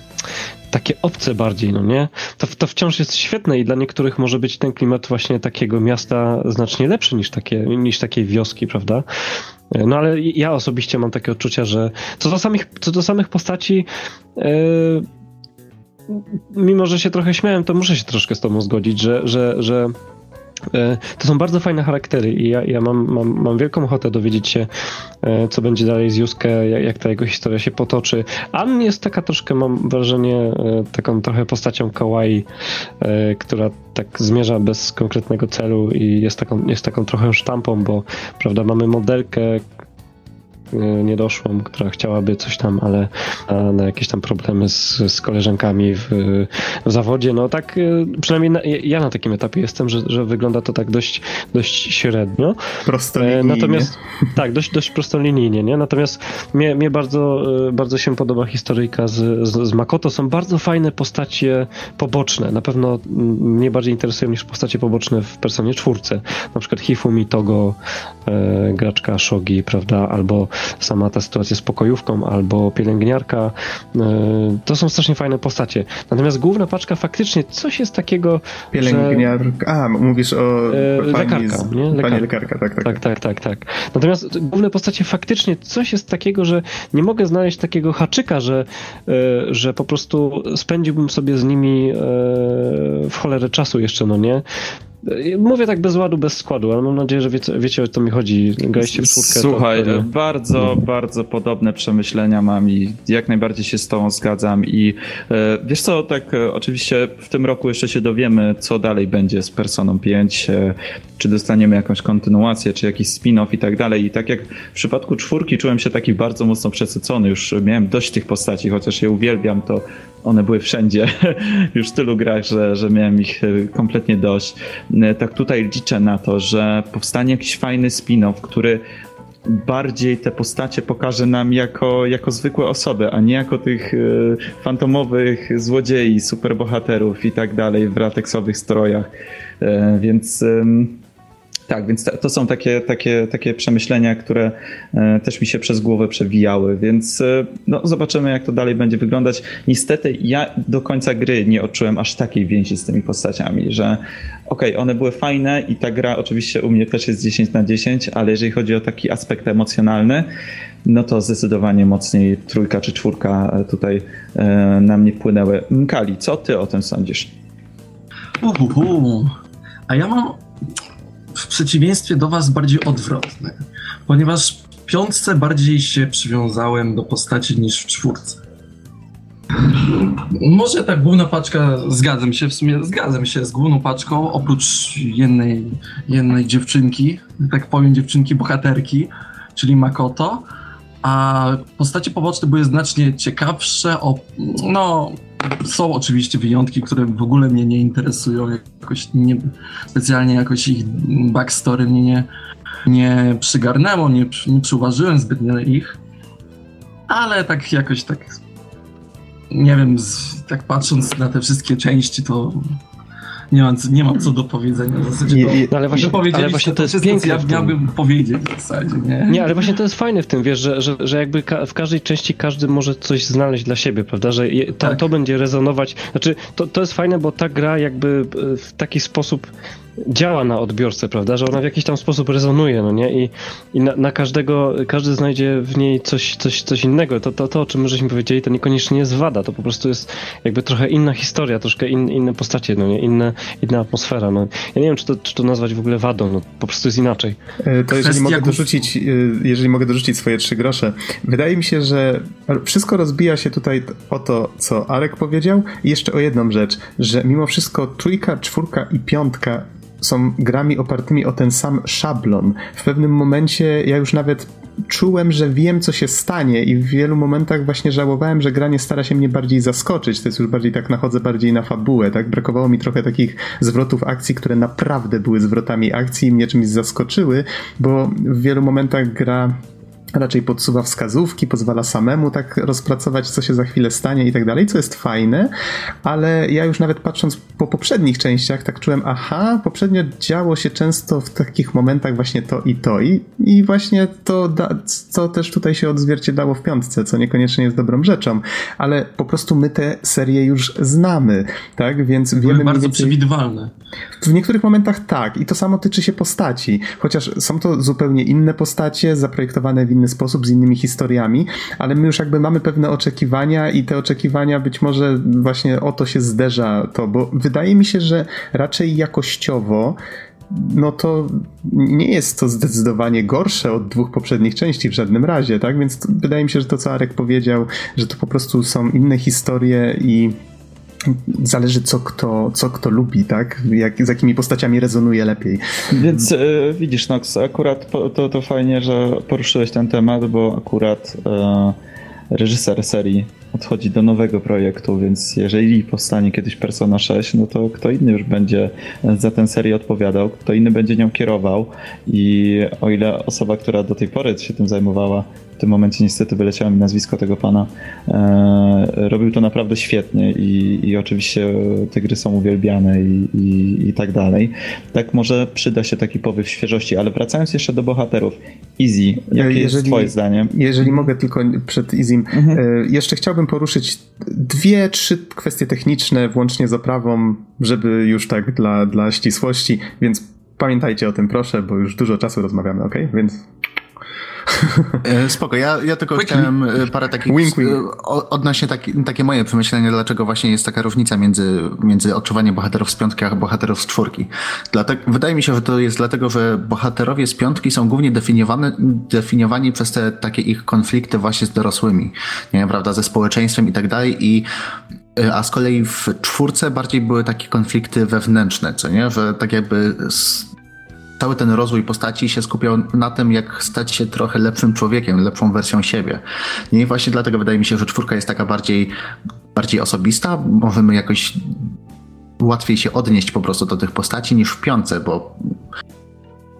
takie obce bardziej, no nie? To, to wciąż jest świetne i dla niektórych może być ten klimat właśnie takiego miasta znacznie lepszy niż, takie, niż takiej wioski, prawda? No ale ja osobiście mam takie odczucia, że co do samych, co do samych postaci, yy, mimo że się trochę śmiałem, to muszę się troszkę z tobą zgodzić, że, że, że to są bardzo fajne charaktery i ja, ja mam, mam, mam wielką ochotę dowiedzieć się, e, co będzie dalej z Juskę, jak, jak ta jego historia się potoczy. Ann jest taka troszkę, mam wrażenie, e, taką trochę postacią kawaii, która tak zmierza bez konkretnego celu i jest taką, jest taką trochę sztampą, bo prawda, mamy modelkę, E, niedoszłą, która chciałaby coś tam, ale na jakieś tam problemy z, z koleżankami w, w zawodzie. No tak, e, przynajmniej na, ja na takim etapie jestem, że, że wygląda to tak dość, dość średnio. Prostolinijnie. Natomiast tak, dość, dość prostolinijnie, nie? Natomiast mnie, mnie bardzo, e, bardzo się podoba historyjka z, z, z Makoto. Są bardzo fajne postacie poboczne. Na pewno mnie bardziej interesują niż postacie poboczne w Personie czwórce. Na przykład Hifumi Togo, e, graczka Shogi, prawda? Albo sama ta sytuacja z pokojówką albo pielęgniarka. E, to są strasznie fajne postacie. Natomiast główna paczka faktycznie coś jest takiego. Pielęgniarka. Że... A, mówisz o. E, lekarka, z... nie? Lekarka. Pani lekarka, tak, tak, tak. Tak, tak, tak. Natomiast główne postacie faktycznie coś jest takiego, że nie mogę znaleźć takiego haczyka, że, e, że po prostu spędziłbym sobie z nimi w cholerę czasu jeszcze, no nie? Mówię tak bez ładu, bez składu, ale mam nadzieję, że wiecie, wiecie o co mi chodzi. Graliście w czwórkę. Słuchaj, to, bardzo, bardzo podobne przemyślenia mam i jak najbardziej się z tą zgadzam i e, wiesz co, tak e, oczywiście w tym roku jeszcze się dowiemy, co dalej będzie z Personą 5, e, czy dostaniemy jakąś kontynuację, czy jakiś spin-off i tak dalej i tak jak w przypadku czwórki czułem się taki bardzo mocno przesycony, już miałem dość tych postaci, chociaż je uwielbiam, to one były wszędzie, <laughs> już w tylu grach, że, że miałem ich kompletnie dość. Tak tutaj liczę na to, że powstanie jakiś fajny spin-off, który bardziej te postacie pokaże nam jako, jako zwykłe osoby, a nie jako tych y, fantomowych złodziei, superbohaterów i tak dalej w lateksowych strojach. Więc tak, więc to są takie, takie, takie przemyślenia, które e, też mi się przez głowę przewijały, więc e, no, zobaczymy, jak to dalej będzie wyglądać. Niestety ja do końca gry nie odczułem aż takiej więzi z tymi postaciami, że okej, okay, one były fajne i ta gra oczywiście u mnie też jest 10 na 10, ale jeżeli chodzi o taki aspekt emocjonalny, no to zdecydowanie mocniej trójka czy czwórka e, tutaj na mnie płynęły. Mkali, co ty o tym sądzisz? Uhuhu. A ja mam przeciwieństwie do was bardziej odwrotny, ponieważ w piątce bardziej się przywiązałem do postaci niż w czwórce. Może ta główna paczka, zgadzam się, w sumie zgadzam się z główną paczką, oprócz jednej, jednej dziewczynki, tak powiem dziewczynki bohaterki, czyli Makoto, a postacie poboczne były znacznie ciekawsze, o, no są oczywiście wyjątki, które w ogóle mnie nie interesują, jakoś nie, specjalnie jakoś ich backstory mnie nie, nie przygarnęło, nie, nie przyuważyłem zbytnio ich, ale tak jakoś tak, nie wiem, z, tak patrząc na te wszystkie części, to nie mam, nie mam co do powiedzenia. W zasadzie nie, to, ale właśnie, ale właśnie to jest piękne. Ja miałbym powiedzieć w zasadzie, nie? Nie, ale właśnie to jest fajne w tym, wiesz, że, że, że jakby ka w każdej części każdy może coś znaleźć dla siebie, prawda? Że je, to, tak. to będzie rezonować. Znaczy, to, to jest fajne, bo ta gra jakby w taki sposób działa na odbiorcę, prawda, że ona w jakiś tam sposób rezonuje, no nie, i, i na, na, każdego, każdy znajdzie w niej coś, coś, coś innego, to, to, to, o czym my żeśmy powiedzieli, to niekoniecznie jest wada, to po prostu jest jakby trochę inna historia, troszkę in, inne postacie, no nie, inne, inna atmosfera, no. Ja nie wiem, czy to, czy to nazwać w ogóle wadą, no po prostu jest inaczej. E, to jeżeli mogę dorzucić, e, jeżeli mogę dorzucić swoje trzy grosze, wydaje mi się, że wszystko rozbija się tutaj o to, co Arek powiedział. I jeszcze o jedną rzecz, że mimo wszystko trójka, czwórka i piątka są grami opartymi o ten sam szablon. W pewnym momencie ja już nawet czułem, że wiem, co się stanie, i w wielu momentach właśnie żałowałem, że gra nie stara się mnie bardziej zaskoczyć. To jest już bardziej tak, nachodzę bardziej na fabułę, tak? Brakowało mi trochę takich zwrotów akcji, które naprawdę były zwrotami akcji i mnie czymś zaskoczyły, bo w wielu momentach gra raczej podsuwa wskazówki, pozwala samemu tak rozpracować, co się za chwilę stanie i tak dalej, co jest fajne, ale ja już nawet patrząc po poprzednich częściach, tak czułem, aha, poprzednio działo się często w takich momentach właśnie to i to i, i właśnie to, da, co też tutaj się odzwierciedlało w piątce, co niekoniecznie jest dobrą rzeczą, ale po prostu my te serie już znamy, tak, więc wiemy... Były bardzo więcej... przewidywalne. W niektórych momentach tak i to samo tyczy się postaci, chociaż są to zupełnie inne postacie, zaprojektowane w inny inny sposób, z innymi historiami, ale my już jakby mamy pewne oczekiwania i te oczekiwania być może właśnie o to się zderza to, bo wydaje mi się, że raczej jakościowo no to nie jest to zdecydowanie gorsze od dwóch poprzednich części w żadnym razie, tak? Więc wydaje mi się, że to, co Arek powiedział, że to po prostu są inne historie i zależy co kto, co kto lubi, tak? Jak, z jakimi postaciami rezonuje lepiej. Więc e, widzisz, Nox, akurat to, to fajnie, że poruszyłeś ten temat, bo akurat e, reżyser serii odchodzi do nowego projektu, więc jeżeli powstanie kiedyś Persona 6, no to kto inny już będzie za tę serię odpowiadał, kto inny będzie nią kierował i o ile osoba, która do tej pory się tym zajmowała, w tym momencie niestety wyleciało mi nazwisko tego pana, e, robił to naprawdę świetnie i, i oczywiście te gry są uwielbiane i, i, i, tak dalej. Tak może przyda się taki powiew świeżości, ale wracając jeszcze do bohaterów. Easy, jakie jeżeli, jest twoje zdanie? Jeżeli mogę tylko przed Easym, mhm. e, jeszcze chciałbym poruszyć dwie, trzy kwestie techniczne, włącznie z oprawą, żeby już tak dla, dla ścisłości, więc pamiętajcie o tym proszę, bo już dużo czasu rozmawiamy, ok? Więc spoko, ja, ja tylko chciałem e, parę takich wink, wink. odnośnie taki, takie moje przemyślenia, dlaczego właśnie jest taka różnica między, między odczuwaniem bohaterów z piątki, a bohaterów z czwórki. Dlatego, wydaje mi się, że to jest dlatego, że bohaterowie z piątki są głównie definiowani, definiowani przez te takie ich konflikty właśnie z dorosłymi, nie wiem, prawda, ze społeczeństwem i tak dalej i a z kolei w czwórce bardziej były takie konflikty wewnętrzne, co nie? Że tak jakby cały ten rozwój postaci się skupiał na tym, jak stać się trochę lepszym człowiekiem, lepszą wersją siebie. I właśnie dlatego wydaje mi się, że czwórka jest taka bardziej, bardziej osobista. Możemy jakoś łatwiej się odnieść po prostu do tych postaci niż w piące, bo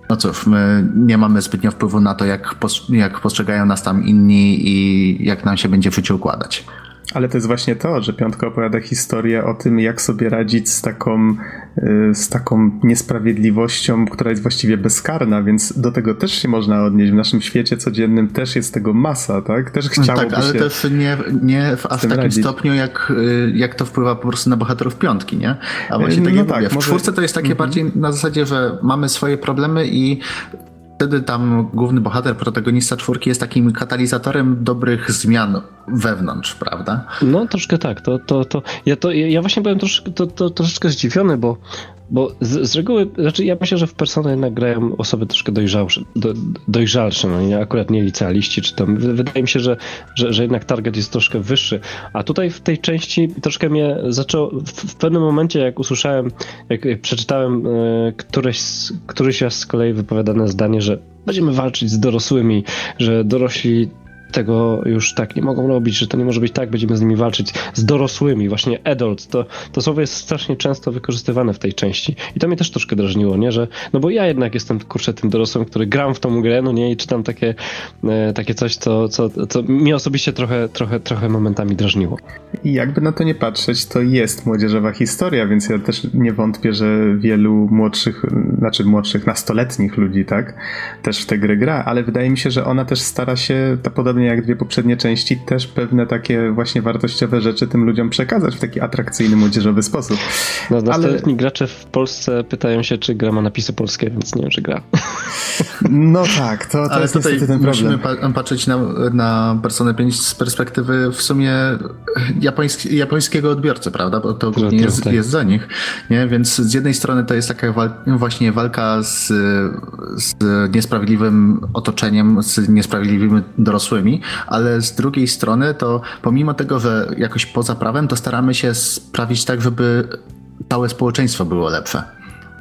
no cóż, my nie mamy zbytnio wpływu na to, jak, jak postrzegają nas tam inni i jak nam się będzie w życiu układać. Ale to jest właśnie to, że Piątka opowiada historię o tym, jak sobie radzić z taką, y, z taką niesprawiedliwością, która jest właściwie bezkarna, więc do tego też się można odnieść. W naszym świecie codziennym też jest tego masa, tak? Też chciałoby tak, ale się też nie, nie w aż takim radzić. stopniu, jak, y, jak to wpływa po prostu na bohaterów Piątki, nie? A właśnie no tak jak tak, mówię, w może... czwórce to jest takie mm -hmm. bardziej na zasadzie, że mamy swoje problemy i wtedy tam główny bohater, protagonista czwórki jest takim katalizatorem dobrych zmian wewnątrz, prawda? No troszkę tak. To, to, to, ja, to, ja właśnie byłem to, to, troszeczkę zdziwiony, bo bo z, z, reguły, znaczy ja myślę, że w Personę jednak grają osoby troszkę dojrzalsze, do, dojrzalsze, no nie, akurat nie licealiści, czy tam, wydaje mi się, że, że, że jednak target jest troszkę wyższy, a tutaj w tej części troszkę mnie zaczęło, w, w pewnym momencie jak usłyszałem, jak, przeczytałem e, któreś, któryś z kolei wypowiadane zdanie, że będziemy walczyć z dorosłymi, że dorośli tego już tak nie mogą robić, że to nie może być tak, będziemy z nimi walczyć, z dorosłymi, właśnie adults, to, to słowo jest strasznie często wykorzystywane w tej części. I to mnie też troszkę drażniło, nie, że, no bo ja jednak jestem, kurczę, tym dorosłym, który gram w tą grę, no nie, i czytam takie, e, takie coś, co, co, co mnie osobiście trochę, trochę, trochę momentami drażniło. I jakby na to nie patrzeć, to jest młodzieżowa historia, więc ja też nie wątpię, że wielu młodszych, znaczy młodszych, nastoletnich ludzi, tak, też w tę grę gra, ale wydaje mi się, że ona też stara się, ta podobnie podobnie jak dwie poprzednie części, też pewne takie właśnie wartościowe rzeczy tym ludziom przekazać w taki atrakcyjny, młodzieżowy sposób. No, nastoletni Ale... gracze w Polsce pytają się, czy gra ma napisy polskie, więc nie wiem, czy gra. <laughs> No tak, to, to jest niestety ten problem. Musimy patrzeć na, na Personę 5 z perspektywy w sumie japoński, japońskiego odbiorcy, prawda? Bo to głównie jest, tak. jest za nich. Nie? Więc z jednej strony to jest taka wal właśnie walka z, z niesprawiedliwym otoczeniem, z niesprawiedliwymi dorosłymi, ale z drugiej strony to pomimo tego, że jakoś poza prawem, to staramy się sprawić tak, żeby całe społeczeństwo było lepsze.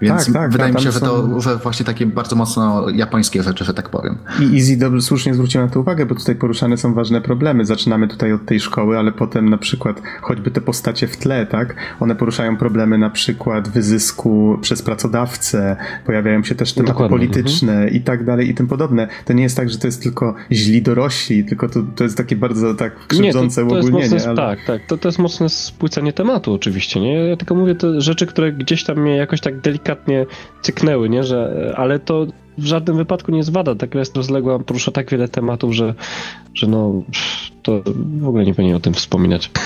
Więc tak, tak, wydaje mi się, że to że właśnie takie bardzo mocno japońskie rzeczy, że tak powiem. I Easy dobrze, słusznie zwrócił na to uwagę, bo tutaj poruszane są ważne problemy. Zaczynamy tutaj od tej szkoły, ale potem na przykład choćby te postacie w tle, tak? One poruszają problemy na przykład wyzysku przez pracodawcę, pojawiają się też tematy Dokładnie. polityczne mhm. i tak dalej i tym podobne. To nie jest tak, że to jest tylko źli dorośli, tylko to, to jest takie bardzo tak krzywdzące nie, to, to uogólnienie. Mocne, ale... Tak, tak. To, to jest mocne spłycenie tematu oczywiście, nie? Ja tylko mówię te rzeczy, które gdzieś tam mnie jakoś tak delikatnie delikatnie cyknęły, nie? Że, ale to w żadnym wypadku nie jest wada. Ta gra jest rozległa, porusza tak wiele tematów, że, że no to w ogóle nie powinien o tym wspominać. <laughs>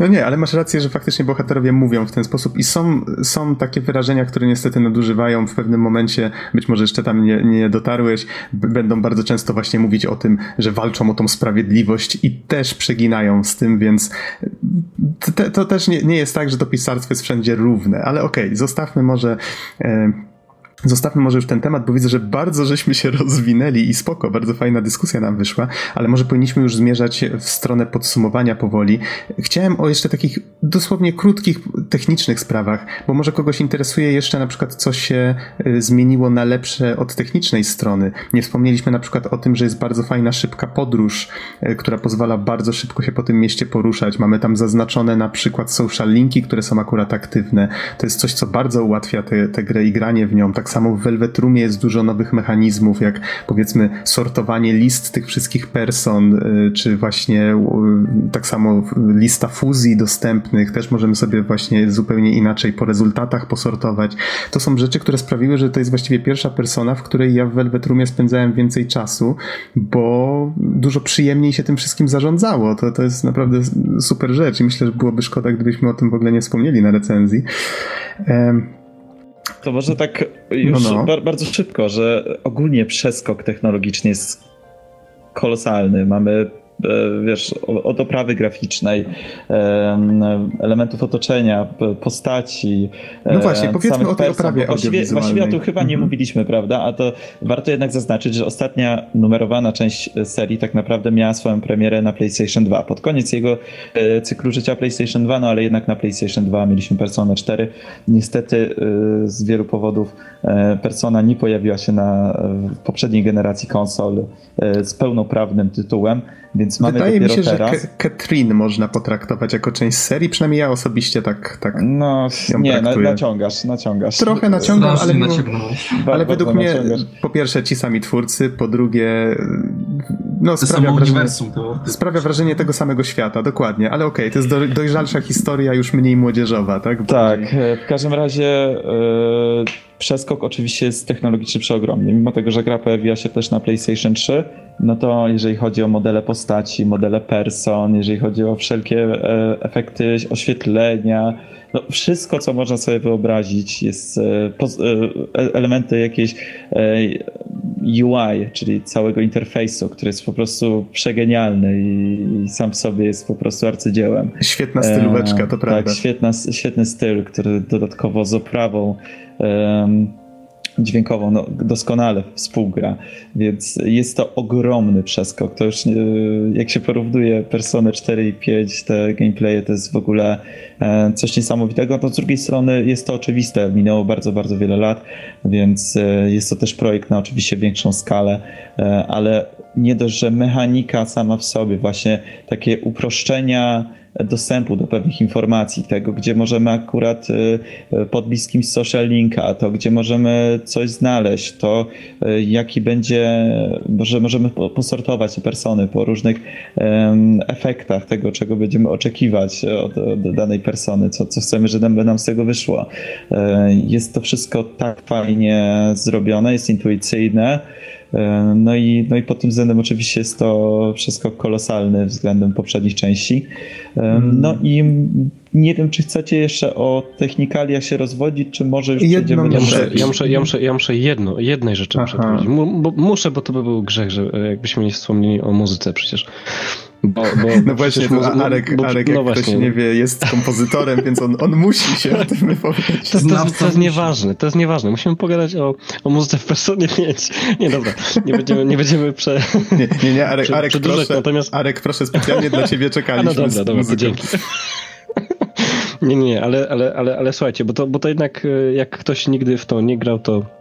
No nie, ale masz rację, że faktycznie bohaterowie mówią w ten sposób i są, są takie wyrażenia, które niestety nadużywają w pewnym momencie, być może jeszcze tam nie, nie dotarłeś, będą bardzo często właśnie mówić o tym, że walczą o tą sprawiedliwość i też przeginają z tym, więc to, też nie, nie jest tak, że to pisarstwo jest wszędzie równe, ale okej, okay, zostawmy może e, Zostawmy może już ten temat, bo widzę, że bardzo żeśmy się rozwinęli i spoko, bardzo fajna dyskusja nam wyszła, ale może powinniśmy już zmierzać w stronę podsumowania powoli. Chciałem o jeszcze takich dosłownie krótkich, technicznych sprawach, bo może kogoś interesuje jeszcze na przykład, co się y, zmieniło na lepsze od technicznej strony. Nie wspomnieliśmy na przykład o tym, że jest bardzo fajna, szybka podróż, y, która pozwala bardzo szybko się po tym mieście poruszać. Mamy tam zaznaczone na przykład social linki, które są akurat aktywne. To jest coś, co bardzo ułatwia tę grę i granie w nią. Tak tak samo w Velvet Roomie jest dużo nowych mechanizmów, jak powiedzmy sortowanie list tych wszystkich person, y, czy właśnie y, tak samo lista fuzji dostępnych, też możemy sobie właśnie zupełnie inaczej po rezultatach posortować. To są rzeczy, które sprawiły, że to jest właściwie pierwsza persona, w której ja w Velvet Roomie spędzałem więcej czasu, bo dużo przyjemniej się tym wszystkim zarządzało. To, to jest naprawdę super rzecz i myślę, że byłoby szkoda, gdybyśmy o tym w ogóle nie wspomnieli na recenzji. To może tak już no no. bardzo szybko, że ogólnie przeskok technologiczny jest kolosalny. Mamy wiesz, od oprawy graficznej, elementów otoczenia, postaci. No właśnie, powiedzmy o tej oprawie właściwie, właściwie o tym chyba nie mhm. mówiliśmy, prawda? A to warto jednak zaznaczyć, że ostatnia numerowana część serii tak naprawdę miała swoją premierę na PlayStation 2. Pod koniec jego e, cyklu życia PlayStation 2, no ale jednak na PlayStation 2 mieliśmy Persona 4. Niestety e, z wielu powodów Persona nie pojawiła się na poprzedniej generacji konsol z pełnoprawnym tytułem. Więc mamy Wydaje mi się, teraz... że Katrin można potraktować jako część serii, przynajmniej ja osobiście tak, tak No nie, na, naciągasz, naciągasz. Trochę naciągam, ale, mimo, ale według mnie naciągasz. po pierwsze ci sami twórcy, po drugie no, sprawia, wrażenie, to... sprawia wrażenie tego samego świata, dokładnie, ale okej, okay, to jest do, dojrzalsza historia, już mniej młodzieżowa, tak? Tak, w każdym razie yy, przeskok oczywiście jest technologiczny przeogromny, mimo tego, że gra pojawiła się też na PlayStation 3, no to jeżeli chodzi o modele postaci, modele person, jeżeli chodzi o wszelkie e, efekty oświetlenia, no wszystko, co można sobie wyobrazić, jest e, e, elementy jakiejś UI, czyli całego interfejsu, który jest po prostu przegenialny i, sam w sobie jest po prostu arcydziełem. Świetna stylóweczka, to prawda. Tak, świetna, świetny styl, który dodatkowo z oprawą dźwiękową no, doskonale współgra, więc jest to ogromny przeskok. To już jak się porównuje Persony 4 i 5, te gameplaye to jest w ogóle e, coś niesamowitego. No, z drugiej strony jest to oczywiste, minęło bardzo, bardzo wiele lat, więc e, jest to też projekt na oczywiście większą skalę, e, ale nie dość, że mechanika sama w sobie, właśnie takie uproszczenia dostępu do pewnych informacji, tego, gdzie możemy akurat y, pod bliskim social linka, to gdzie możemy coś znaleźć, to y, jaki będzie, że możemy posortować persony po różnych efektach tego, czego będziemy oczekiwać od, od danej persony, co, co chcemy, że nam, z tego wyszło. Y, jest to wszystko tak fajnie zrobione, jest intuicyjne, no i, no i pod tym względem oczywiście jest to przeskok kolosalny względem poprzednich części. E, mm. No i nie wiem, czy chcecie jeszcze o technikaliach się rozwodzić, czy może już Jedną przejdziemy... Ja muszę, ja, muszę, ja, muszę, ja muszę jedno, jednej rzeczy muszę powiedzieć. Muszę, bo to by był grzech, że jakbyśmy nie wspomnieli o muzyce przecież. Bo, bo no właśnie, no, Arek, bo, Arek no jak właśnie. ktoś nie wie, jest kompozytorem, więc on, on musi się o tym wypowiedzieć. To, to, to, jest nieważne, to jest nieważne. Musimy pogadać o, o muzyce w Personie 5. Nie, dobra, nie będziemy, nie będziemy prze... Nie, nie, nie Arek, Arek, proszę, natomiast... Arek, proszę, specjalnie dla ciebie czekaliśmy A no dobra, dobra, to dzięki. <laughs> Nie, nie, ale, ale, ale, ale słuchajcie, bo to, bo to jednak e, jak ktoś nigdy w to nie grał, to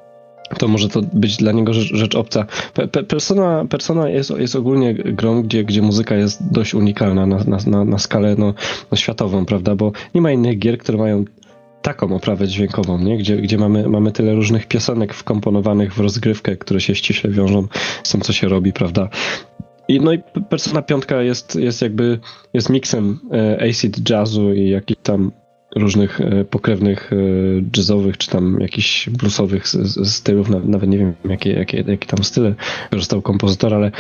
to może to być dla niego rzecz, rzecz obca. Persona, Persona jest, jest ogólnie grą, gdzie, gdzie muzyka jest dość unikalna na, na, na skalę no, no światową, prawda? Bo nie ma innych gier, które mają taką oprawę dźwiękową, nie? Gdzie, gdzie mamy, mamy tyle różnych piosenek wkomponowanych w rozgrywkę, które się ściśle wiążą z tym, co się robi, prawda? I, no i Persona 5 jest, jest jakby jest miksem e, acid jazzu i jakichś tam różnych e, pokrewnych e, jazzowych, czy tam jakichś bluesowych stylów, nawet nie wiem jakie, jakie, jakie tam style korzystał kompozytor, ale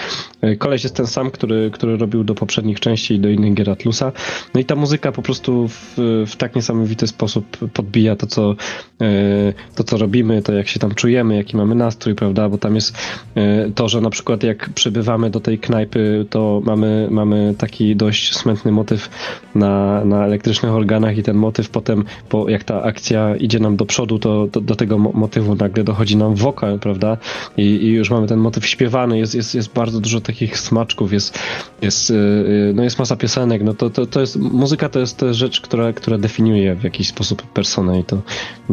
e, koleś jest ten sam, który, który robił do poprzednich części i do innych gier Atlusa. No i ta muzyka po prostu w, w tak niesamowity sposób podbija to co, to, co robimy, to jak się tam czujemy, jaki mamy nastrój, prawda, bo tam jest to, że na przykład jak przybywamy do tej knajpy, to mamy, mamy taki dość smętny motyw na, na elektrycznych organach i ten motyw potem, po, jak ta akcja idzie nam do przodu, to, do tego motywu nagle dochodzi nam wokal, prawda? I, I, już mamy ten motyw śpiewany, jest, jest, jest bardzo dużo takich smaczków, jest, jest, yy, no jest masa piosenek, no to, to, to jest, muzyka to jest, rzecz, która, która definiuje w jakiś sposób personę i to,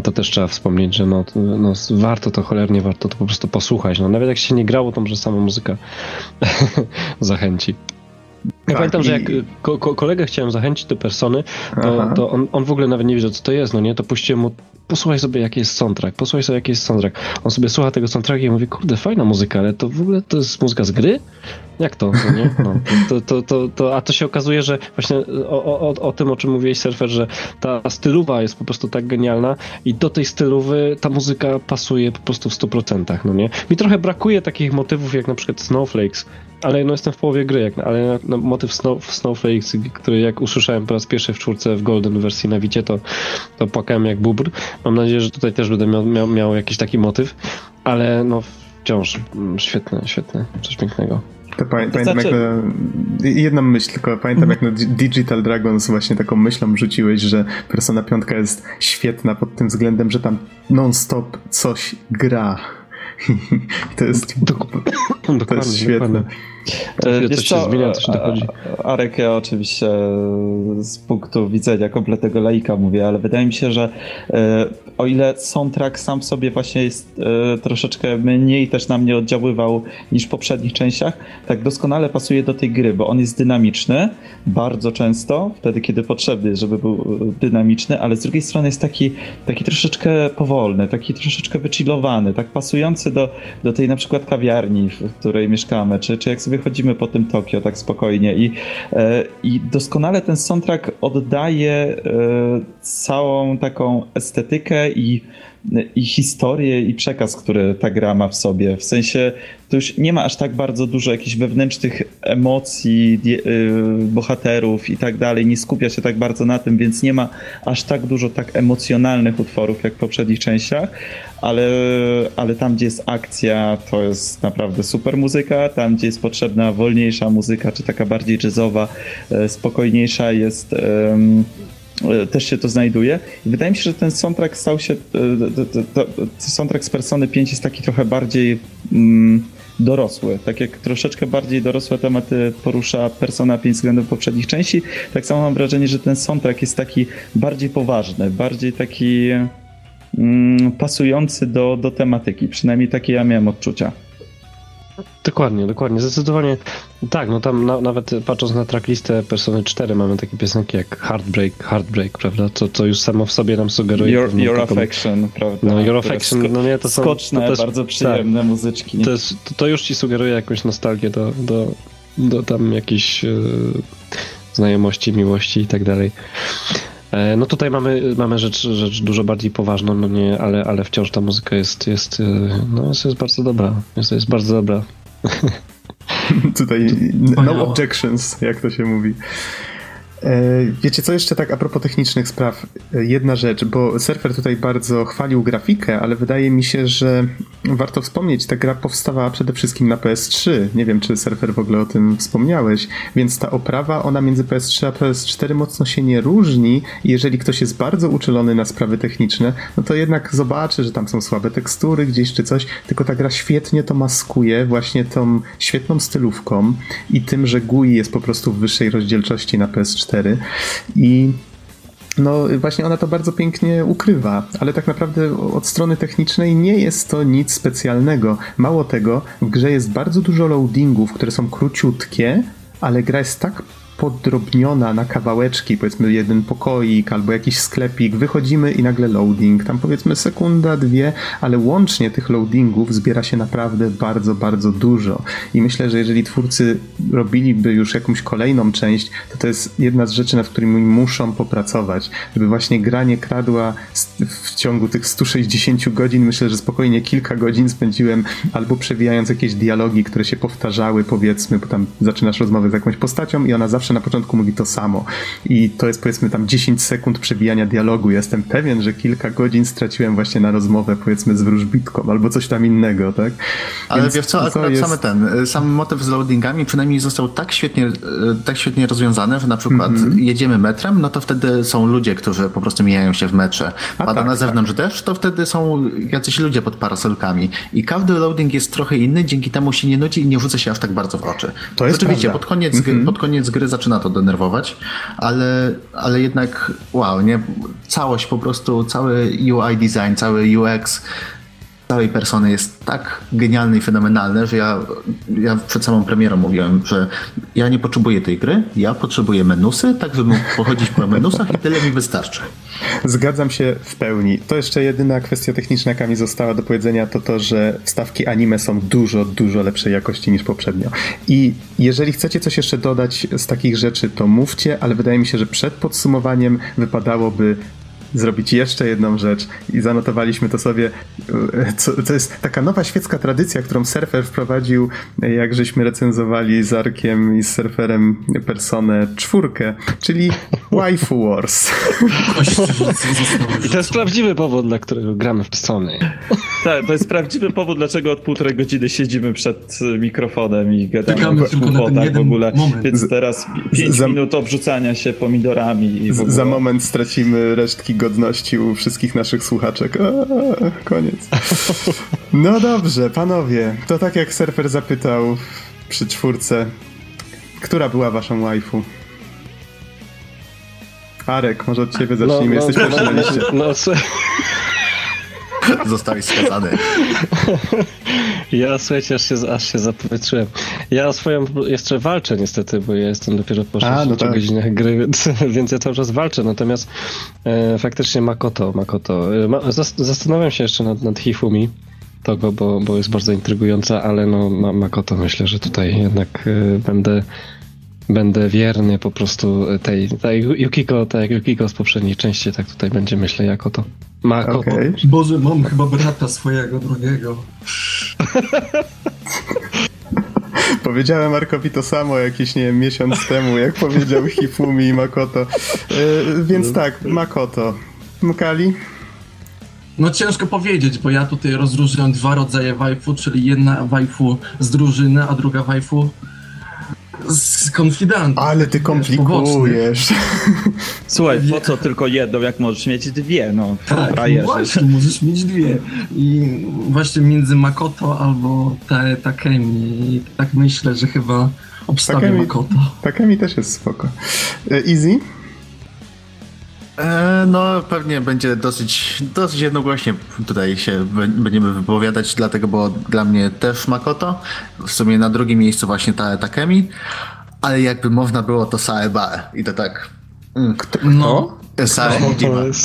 to też trzeba wspomnieć, że no, no warto to cholernie, warto to po prostu posłuchać, no nawet jak się nie grało, to może sama muzyka <laughs> zachęci. Ja tak, pamiętam, i... że jak ko ko kolegę chciałem zachęcić do persony, to, to on, on, w ogóle nawet nie wiedział, co to jest, no nie? To puściłem mu, posłuchaj sobie, jaki jest soundtrack, posłuchaj sobie, jaki jest soundtrack. On sobie słucha tego soundtracku i mówi, kurde, fajna muzyka, ale to w ogóle to jest muzyka z gry? Jak to, no nie? No, to, to, to, to, a to się okazuje, że właśnie o, o, o tym, o czym mówiłeś, Surfer, że ta stylowa jest po prostu tak genialna i do tej stylowy ta muzyka pasuje po prostu w 100%, no nie? Mi trochę brakuje takich motywów, jak na przykład Snowflakes, ale no jestem w połowie gry, jak, ale na, na motyw Snow, Snowflakes, który jak usłyszałem po raz pierwszy w czwórce w Golden wersji na Wicie, to, to płakałem jak bubr. Mam nadzieję, że tutaj też będę miał, miał, miał jakiś taki motyw, ale no wciąż mm, świetne, świetne, coś pięknego. To pamię to pamiętam znaczy... jak na, jedna myśl tylko, pamiętam jak na Digital Dragons właśnie taką myślą rzuciłeś, że Persona 5 jest świetna pod tym względem, że tam non-stop coś gra. <laughs> to jest, <coughs> dokładnie, to jest świetne. Dokładnie. To, to się zmienia, to się dochodzi. Arek, ja oczywiście z punktu widzenia kompletnego laika mówię, ale wydaje mi się, że e, o ile soundtrack sam w sobie właśnie jest e, troszeczkę mniej też na mnie oddziaływał niż w poprzednich częściach, tak doskonale pasuje do tej gry, bo on jest dynamiczny bardzo często, wtedy kiedy potrzebny, żeby był dynamiczny, ale z drugiej strony jest taki, taki troszeczkę powolny, taki troszeczkę wychillowany, tak pasujący do, do tej na przykład kawiarni, w której mieszkamy, czy, czy jak sobie chodzimy po tym Tokio tak spokojnie i, e, i doskonale ten soundtrack oddaje e, całą taką estetykę i i historię i przekaz, który ta gra ma w sobie. W sensie to już nie ma aż tak bardzo dużo jakichś wewnętrznych emocji yy, bohaterów i tak dalej. Nie skupia się tak bardzo na tym, więc nie ma aż tak dużo tak emocjonalnych utworów jak w poprzednich częściach, ale, ale tam, gdzie jest akcja, to jest naprawdę super muzyka. Tam, gdzie jest potrzebna wolniejsza muzyka, czy taka bardziej jazzowa, yy, spokojniejsza jest. E, też się to znajduje. I wydaje mi się, że ten soundtrack stał się, e, soundtrack z Persony 5 jest taki trochę bardziej mm, dorosły. Tak jak troszeczkę bardziej dorosłe tematy porusza Persona 5 względem poprzednich części, tak samo mam wrażenie, że ten soundtrack jest taki bardziej poważny, bardziej taki mm, pasujący do, do tematyki. Przynajmniej takie ja miałem odczucia. Dokładnie, dokładnie. Zdecydowanie tak, no tam na, nawet patrząc na tracklistę Persony 4 mamy takie piosenki jak Heartbreak, Heartbreak, prawda? Co, co już samo w sobie nam sugeruje. Your, your taką, Affection, prawda? No, Your Affection, no nie, to są... Skoczne, to też, bardzo przyjemne tak, muzyczki. To, jest, to, to, już ci sugeruje jakąś nostalgię do, do, do tam jakiejś yy, znajomości, miłości i tak dalej. E, no tutaj mamy, mamy rzecz, rzecz dużo bardziej poważną, no nie, ale, ale wciąż ta muzyka jest, jest, e, no jest, jest bardzo dobra. Jest, jest bardzo dobra. <laughs> Tutaj no objections, jak to się mówi. E, wiecie co jeszcze tak a propos technicznych spraw? E, jedna rzecz, bo surfer tutaj bardzo chwalił grafikę, ale wydaje mi się, że warto wspomnieć, ta gra powstawała przede wszystkim na PS3. Nie wiem, czy surfer w ogóle o tym wspomniałeś, więc ta oprawa, ona między PS3 a PS4 mocno się nie różni. Jeżeli ktoś jest bardzo uczulony na sprawy techniczne, no to jednak zobaczy, że tam są słabe tekstury gdzieś czy coś, tylko ta gra świetnie to maskuje właśnie tą świetną stylówką i tym, że GUI jest po prostu w wyższej rozdzielczości na PS4 i no właśnie ona to bardzo pięknie ukrywa, ale tak naprawdę od strony technicznej nie jest to nic specjalnego. Mało tego, w grze jest bardzo dużo loadingów, które są króciutkie, ale gra jest tak podrobniona na kawałeczki, powiedzmy jeden pokoik albo jakiś sklepik, wychodzimy i nagle loading, tam powiedzmy sekunda, dwie, ale łącznie tych loadingów zbiera się naprawdę bardzo, bardzo dużo. I myślę, że jeżeli twórcy robiliby już jakąś kolejną część, to to jest jedna z rzeczy, nad którymi muszą popracować, żeby właśnie gra nie kradła w ciągu tych 160 godzin, myślę, że spokojnie kilka godzin spędziłem albo przewijając jakieś dialogi, które się powtarzały, powiedzmy, bo tam zaczynasz rozmowę z jakąś postacią i ona zawsze zawsze na początku mówi to samo. I to jest powiedzmy tam 10 sekund przebijania dialogu. Jestem pewien, że kilka godzin straciłem właśnie na rozmowę powiedzmy z wróżbitką albo coś tam innego, tak? Ale Więc wiesz co, akurat jest... samy ten, sam motyw z loadingami przynajmniej został tak świetnie, tak świetnie rozwiązany, że na przykład mm -hmm. jedziemy metrem, no to wtedy są ludzie, którzy po prostu mijają się w metrze. Pada tak, na zewnątrz tak. deszcz, to wtedy są jacyś ludzie pod parasolkami. I każdy loading jest trochę inny, dzięki temu się nie nudzi i nie rzuca się aż tak bardzo w oczy. To jest Oczywiście, pod koniec, mm -hmm. pod koniec gry zaczyna to denerwować, ale, ale jednak wow, nie? Całość po prostu, cały UI design, cały UX całej persony jest tak genialny i fenomenalny, że ja, ja przed samą premierą mówiłem, że ja nie potrzebuję tej gry, ja potrzebuję menusy, tak żebym mógł pochodzić po menusach i tyle mi wystarczy. Zgadzam się w pełni. To jeszcze jedyna kwestia techniczna, jaka mi została do powiedzenia, to to, że wstawki anime są dużo, dużo lepszej jakości niż poprzednio. I jeżeli chcecie coś jeszcze dodać z takich rzeczy, to mówcie, ale wydaje mi się, że przed podsumowaniem wypadałoby zrobić jeszcze jedną rzecz i zanotowaliśmy to sobie. e, Co, to jest taka nowa świecka tradycja, którą surfer wprowadził, jak żeśmy recenzowali z Arkiem i z surferem personę czwórkę, czyli Waifu Wars. I to jest prawdziwy powód, dla którego gramy w Persony. Tak, to jest prawdziwy powód, dlaczego od półtorej godziny siedzimy przed mikrofonem i gadamy Czekamy tylko na w ogóle. moment. Więc teraz pięć za- minut obrzucania się pomidorami i w Z, ogóle. za moment stracimy resztki godności u wszystkich naszych słuchaczek. Koniec. No dobrze, panowie. To tak jak surfer zapytał przy czwórce, która była waszą waifu? Arek, może od ciebie zacznijmy. Jesteś pierwszy na liście. No, słuchaj, <laughs> Zostałeś skazany. ja słuchajcie, aż się, aż się zapowietrzyłem. Ja o swoją jeszcze walczę niestety, bo ja jestem dopiero po 60 A, no tak. godzinach gry, <laughs> więc, więc ja cały czas walczę. Natomiast e, faktycznie Makoto, Makoto. E, ma, zas, zastanawiam się jeszcze nad, nad Hifumi. Togo, bo, bo jest bardzo intrygująca, ale no ma, Makoto myślę, że tutaj jednak e, będę będę wierny po prostu tej, tej Yukiko, tak jak Yukiko z poprzedniej części, tak tutaj będzie myślę jako to. Makoto. Okej. Boże, mam chyba brata swojego drugiego. Powiedziałem Markowi to samo jakiś, nie wiem, miesiąc temu, jak powiedział Hifumi i Makoto. E, więc tak, Makoto. Mkali? No ciężko powiedzieć, bo ja tutaj rozróżniam dwa rodzaje waifu, czyli jedna waifu z drużyny, a druga waifu z konfidanta. Ale ty komplikujesz. <laughs> Słuchaj, po co tylko jedną, jak możesz mieć dwie, no. Tak, no właśnie, możesz mieć dwie. I właśnie między Makoto albo te Takemi. I tak myślę, że chyba obstawię Takemi- Makoto. Taka mi też jest spoko. E, Easy? E, no, pewnie będzie dosyć, dosyć jednogłośnie tutaj się będziemy wypowiadać, dlatego, bo dla mnie też Makoto. W sumie na drugim miejscu właśnie ta Takemi, ale jakby można było to Saebae i to tak. Mm, No, Jest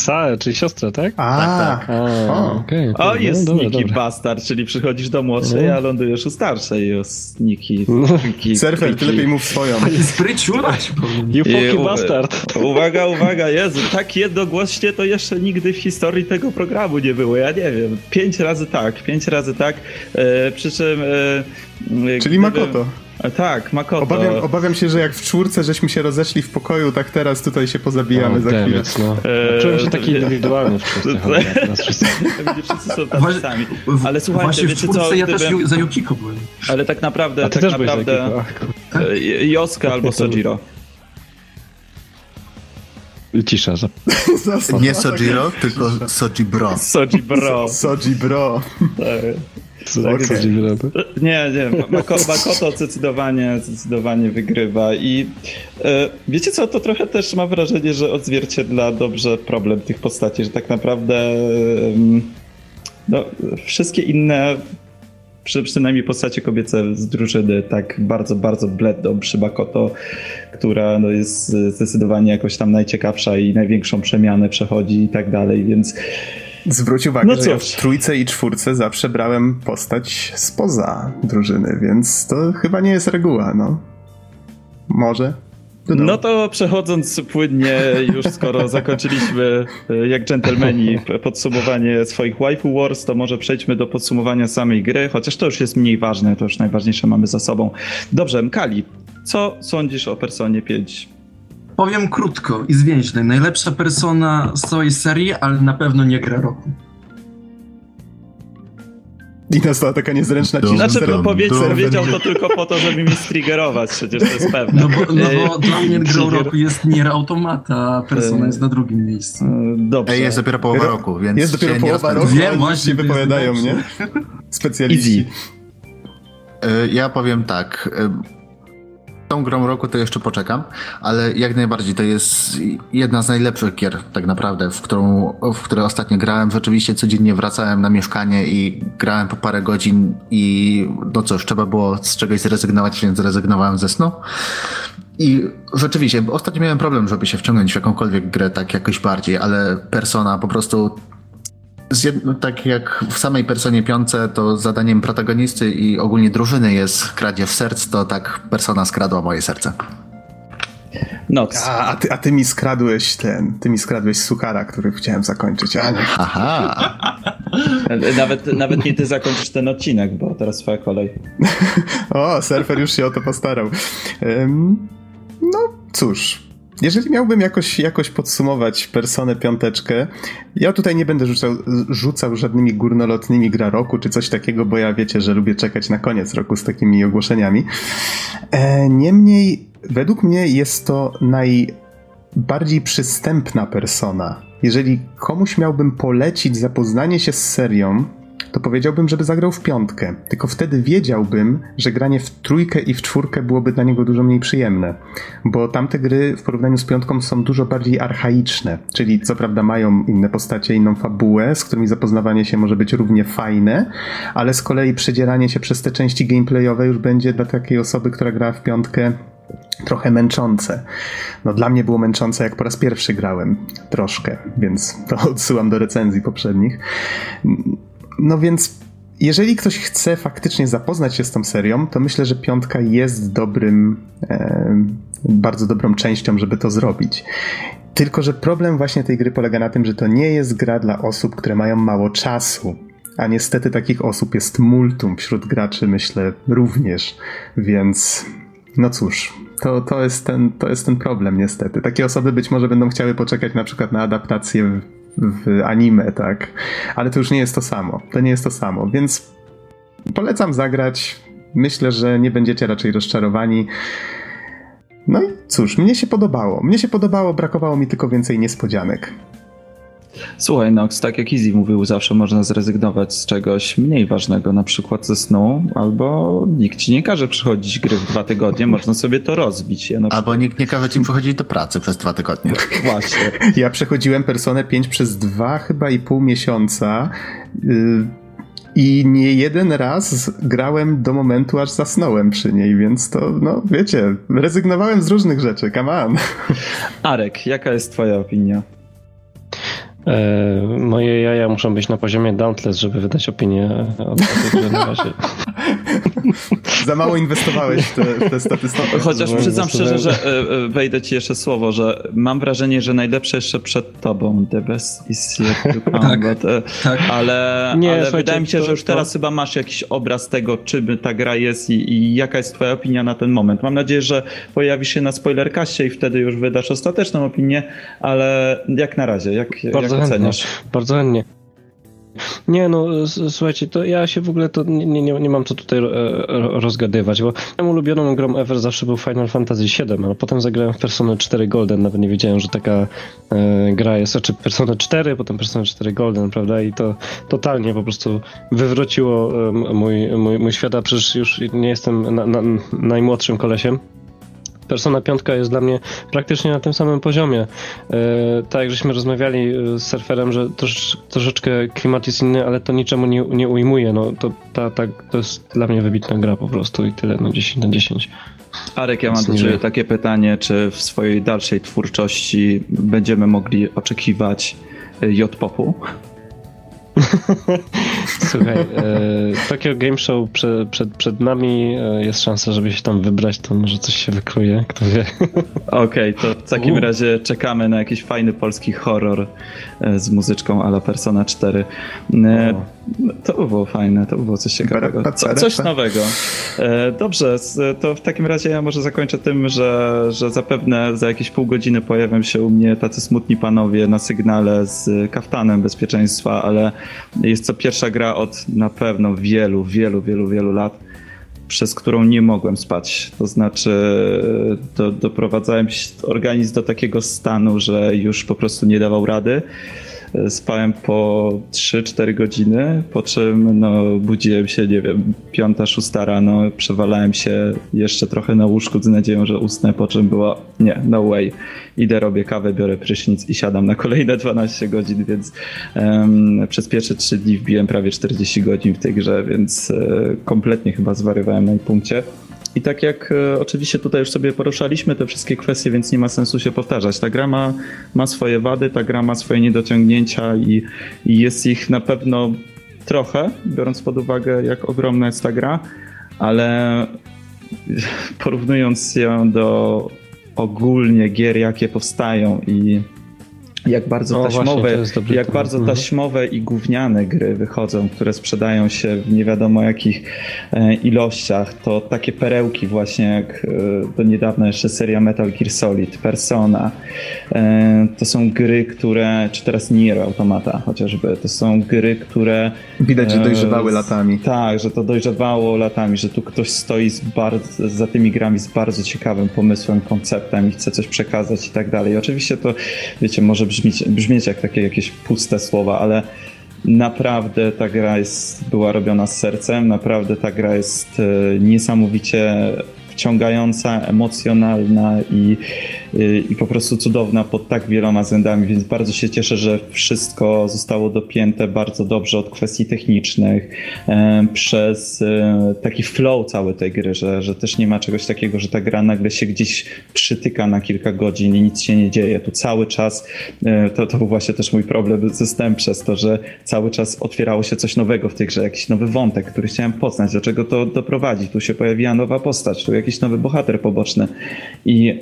Sae, czyli siostra, tak? A, Tak, A, O. okej. O, jest no, Niki. Bastard, czyli przychodzisz do młodszej, a lądujesz u starszej. Jest Niki. Niki Surfer, ty lepiej mów swoją. spryciura ci powiem. Bastard. Uwaga, uwaga, Jezu, tak jednogłośnie to jeszcze nigdy w historii tego programu nie było, ja nie wiem. Pięć razy tak, pięć razy tak, e, przy czym... E, Czyli Makoto. E, tak, Makoto. Obawiam, obawiam się, że jak w czwórce żeśmy się rozeszli w pokoju, tak teraz tutaj się pozabijamy O, za chwilę. it, no. Eee, Czułem się taki indywidualny w wszyscy. <laughs> Wszyscy są tacy sami. Ale słuchajcie, Właśnie w wiecie czwórce co, ja też gdybym- ju- za Yukiko byłem. ale tak naprawdę, A ty tak też naprawdę e, Joska albo Sojiro. Cisza. za-. <laughs> Nie Sojiro, <laughs> tylko Soji Bro. Soji bro. Soji bro. Co co robię? Nie, nie, Mako, Makoto zdecydowanie, zdecydowanie wygrywa i e, wiecie co, to trochę też mam wrażenie, że odzwierciedla dobrze problem tych postaci, że tak naprawdę no, wszystkie inne przy, przynajmniej postacie kobiece z drużyny tak bardzo, bardzo bledną przy Makoto, która no, jest zdecydowanie jakoś tam najciekawsza i największą przemianę przechodzi i tak dalej, więc Zwróć uwagę, No że ja w trójce i czwórce zawsze brałem postać spoza drużyny, więc to chyba nie jest reguła, no. Może? Wiadomo. No to przechodząc płynnie, już skoro zakończyliśmy e, jak dżentelmeni podsumowanie swoich waifu wars, to może przejdźmy do podsumowania samej gry, chociaż to już jest mniej ważne, to już najważniejsze mamy za sobą. Dobrze, Mkali, co sądzisz o Personie 5? Powiem krótko i zwięźle. Najlepsza persona z całej serii, ale na pewno nie gra roku. I nastała taka niezręczna cisza. Znaczy, dum, powiedz, dum. powiedział to tylko po to, żeby mi striggerować, przecież to jest <laughs> pewne. No bo, no bo E, dla mnie <laughs> grą roku jest Nier Automata, a persona E, jest na drugim miejscu. E, Dobrze. Ej, jest dopiero połowa Ro- roku, więc Jest dopiero połowa roku, Wiem, właśnie, wypowiadają, nie? <laughs> Specjaliści. Y, Ja powiem tak. Tą grą roku to jeszcze poczekam, ale jak najbardziej to jest jedna z najlepszych gier, tak naprawdę, w którą, w które ostatnio grałem. Rzeczywiście codziennie wracałem na mieszkanie i grałem po parę godzin i no cóż, trzeba było z czegoś zrezygnować, więc zrezygnowałem ze snu. I rzeczywiście, ostatnio miałem problem, żeby się wciągnąć w jakąkolwiek grę tak jakoś bardziej, ale Persona po prostu z jed... no, tak jak w samej Personie piące, to zadaniem protagonisty i ogólnie drużyny jest kradzież serc, to tak Persona skradła moje serce. Noc. A, a, ty, a ty mi skradłeś ten, ty mi skradłeś suchara, który chciałem zakończyć, a nie. Aha. Nawet, nawet nie ty zakończysz ten odcinek, bo teraz twoja kolej. <laughs> O, surfer już się o to postarał. Ym, no cóż, jeżeli miałbym jakoś, jakoś podsumować personę piąteczkę, ja tutaj nie będę rzucał, rzucał żadnymi górnolotnymi gra roku czy coś takiego, bo ja wiecie, że lubię czekać na koniec roku z takimi ogłoszeniami. E, niemniej, według mnie jest to najbardziej przystępna persona. Jeżeli komuś miałbym polecić zapoznanie się z serią, to powiedziałbym, żeby zagrał w piątkę. Tylko wtedy wiedziałbym, że granie w trójkę i w czwórkę byłoby dla niego dużo mniej przyjemne. Bo tamte gry w porównaniu z piątką są dużo bardziej archaiczne. Czyli co prawda mają inne postacie, inną fabułę, z którymi zapoznawanie się może być równie fajne, ale z kolei przedzieranie się przez te części gameplayowe już będzie dla takiej osoby, która gra w piątkę trochę męczące. No dla mnie było męczące, jak po raz pierwszy grałem. Troszkę, więc to <laughs> odsyłam do recenzji poprzednich. No więc jeżeli ktoś chce faktycznie zapoznać się z tą serią, to myślę, że piątka jest dobrym, e, bardzo dobrą częścią, żeby to zrobić. Tylko, że problem właśnie tej gry polega na tym, że to nie jest gra dla osób, które mają mało czasu. A niestety takich osób jest multum wśród graczy, myślę, również. Więc no cóż, to, to, jest ten, to jest ten problem niestety. Takie osoby być może będą chciały poczekać na przykład na adaptację w anime, tak? Ale to już nie jest to samo. To nie jest to samo, więc polecam zagrać. Myślę, że nie będziecie raczej rozczarowani. No i cóż, mnie się podobało. Mnie się podobało, brakowało mi tylko więcej niespodzianek. Słuchaj, Nox, tak jak Easy mówił, zawsze można zrezygnować z czegoś mniej ważnego, na przykład ze snu, albo nikt ci nie każe przychodzić gry w dwa tygodnie, można sobie to rozbić. Ja Albo nikt nie każe ci przychodzić do pracy przez dwa tygodnie. <laughs> Właśnie. Ja przechodziłem Personę 5 przez dwa chyba i pół miesiąca. Yy... I nie jeden raz grałem do momentu, aż zasnąłem przy niej, więc to, no wiecie, rezygnowałem z różnych rzeczy, come on. Arek, jaka jest twoja opinia? E, moje jaja muszą być na poziomie Dauntless, żeby wydać opinię o tej na razie. <laughs> <laughs> Za mało inwestowałeś w te, w te statystyki. Chociaż przyznam szczerze, że e, e, wejdę ci jeszcze słowo, że mam wrażenie, że najlepsze jeszcze przed tobą. The best is yet to come. Tak, but, e, tak. Ale, Nie, ale wydaje mi się, to- że już to- teraz chyba masz jakiś obraz tego, czym ta gra jest i, i jaka jest twoja opinia na ten moment. Mam nadzieję, że pojawisz się na spoilerkaście i wtedy już wydasz ostateczną opinię, ale jak na razie, jak, jak Bardzo chętnie. oceniasz? Bardzo chętnie. Nie no, słuchajcie, to ja się w ogóle to nie, nie, nie mam co tutaj e, ro- rozgadywać, bo moją ulubioną grą ever zawsze był Final Fantasy VII, ale potem zagrałem w Persona 4 Golden, nawet nie wiedziałem, że taka e, gra jest, znaczy Persona 4, potem Persona 4 Golden, prawda, i to totalnie po prostu wywróciło mój, mój, mój świat, a przecież już nie jestem na, na, najmłodszym kolesiem. Persona 5 jest dla mnie praktycznie na tym samym poziomie. E, tak jak żeśmy rozmawiali e, z surferem, że trosz, troszeczkę klimat jest inny, ale to niczemu nie, nie ujmuje. No, to, ta, ta, to jest dla mnie wybitna gra po prostu i tyle, no 10 na 10. Arek, ja mam wiem. takie pytanie, czy w swojej dalszej twórczości będziemy mogli oczekiwać y, J-popu? Słuchaj, e, Tokyo Game Show prze, przed, przed nami, e, jest szansa, żeby się tam wybrać, to może coś się wykruje, kto wie. Okej, to w takim U. razie czekamy na jakiś fajny polski horror e, z muzyczką ala Persona 4. E, To by było fajne, to by było coś ciekawego. Co, coś nowego. E, Dobrze, z- to w takim razie ja może zakończę tym, że, że zapewne za jakieś pół godziny pojawią się u mnie tacy smutni panowie na sygnale z kaftanem bezpieczeństwa, ale jest to pierwsza gra od na pewno wielu, wielu, wielu, wielu lat przez którą nie mogłem spać. To znaczy, do, doprowadzałem organizm do takiego stanu, że już po prostu nie dawał rady. Spałem po 3-4 godziny, po czym no, budziłem się, nie wiem, 5-6 rano, przewalałem się jeszcze trochę na łóżku z nadzieją, że usnę, po czym było nie, no way. Idę, robię kawę, biorę prysznic i siadam na kolejne 12 godzin, więc em, przez pierwsze 3 dni wbiłem prawie 40 godzin w tej grze, więc e, kompletnie chyba zwariowałem na jej punkcie. I tak jak e, oczywiście tutaj już sobie poruszaliśmy te wszystkie kwestie, więc nie ma sensu się powtarzać. Ta gra ma, ma swoje wady, ta gra ma swoje niedociągnięcia i, i jest ich na pewno trochę, biorąc pod uwagę, jak ogromna jest ta gra, ale <laughs> porównując ją do ogólnie gier, jakie powstają i jak bardzo taśmowe, właśnie, jak bardzo mhm. taśmowe i gówniane gry wychodzą, które sprzedają się w nie wiadomo jakich e, ilościach, to takie perełki właśnie jak e, do niedawna jeszcze seria Metal Gear Solid, Persona, e, to są gry, które, czy teraz Nier Automata chociażby, to są gry, które... Widać, że dojrzewały latami. Tak, że to dojrzewało latami, że tu ktoś stoi z bardzo, za tymi grami z bardzo ciekawym pomysłem, konceptem i chce coś przekazać i tak dalej. Oczywiście to, wiecie, może brzmieć, brzmieć jak takie jakieś puste słowa, ale naprawdę ta gra jest, była robiona z sercem, naprawdę ta gra jest e, niesamowicie wciągająca, emocjonalna i, y, i po prostu cudowna pod tak wieloma względami, więc bardzo się cieszę, że wszystko zostało dopięte bardzo dobrze od kwestii technicznych, przez e, taki flow całej tej gry, że, że też nie ma czegoś takiego, że ta gra nagle się gdzieś przytyka na kilka godzin i nic się nie dzieje. Tu cały czas, e, to, to był właśnie też mój problem ze STEM przez to, że cały czas otwierało się coś nowego w tej grze, jakiś nowy wątek, który chciałem poznać, do czego to doprowadzi. Tu się pojawiła nowa postać, tu jakiś jakiś nowy bohater poboczny. I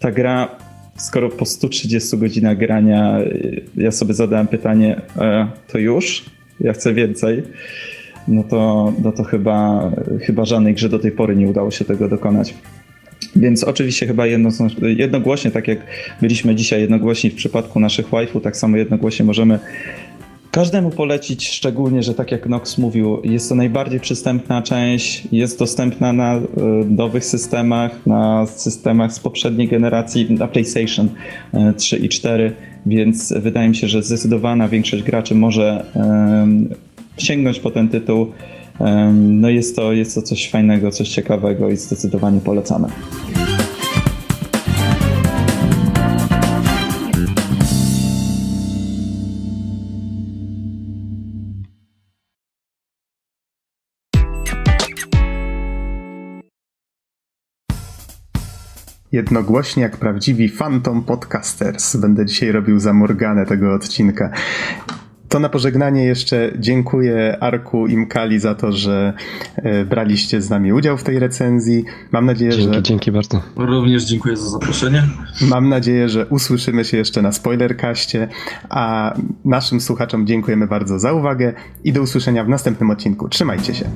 ta gra, skoro po 130 godzinach grania y, ja sobie zadałem pytanie, e, to już? Ja chcę więcej. No to, no to chyba, chyba żadnej grze do tej pory nie udało się tego dokonać. Więc oczywiście chyba jedno, jednogłośnie, tak jak byliśmy dzisiaj jednogłośni w przypadku naszych waifu, tak samo jednogłośnie możemy każdemu polecić, szczególnie, że tak jak Nox mówił, jest to najbardziej przystępna część, jest dostępna na y, nowych systemach, na systemach z poprzedniej generacji, na PlayStation 3 y, i 4, więc wydaje mi się, że zdecydowana większość graczy może y, sięgnąć po ten tytuł. No jest to, jest to coś fajnego, coś ciekawego i zdecydowanie polecamy. Jednogłośnie jak prawdziwi Phantom Podcasters. Będę dzisiaj robił za Morganę tego odcinka. To na pożegnanie jeszcze dziękuję Arku i Mkali za to, że e, braliście z nami udział w tej recenzji. Mam nadzieję, dzięki, że. Dzięki bardzo. Również dziękuję za zaproszenie. Mam nadzieję, że usłyszymy się jeszcze na spoilerkaście, a naszym słuchaczom dziękujemy bardzo za uwagę i do usłyszenia w następnym odcinku. Trzymajcie się.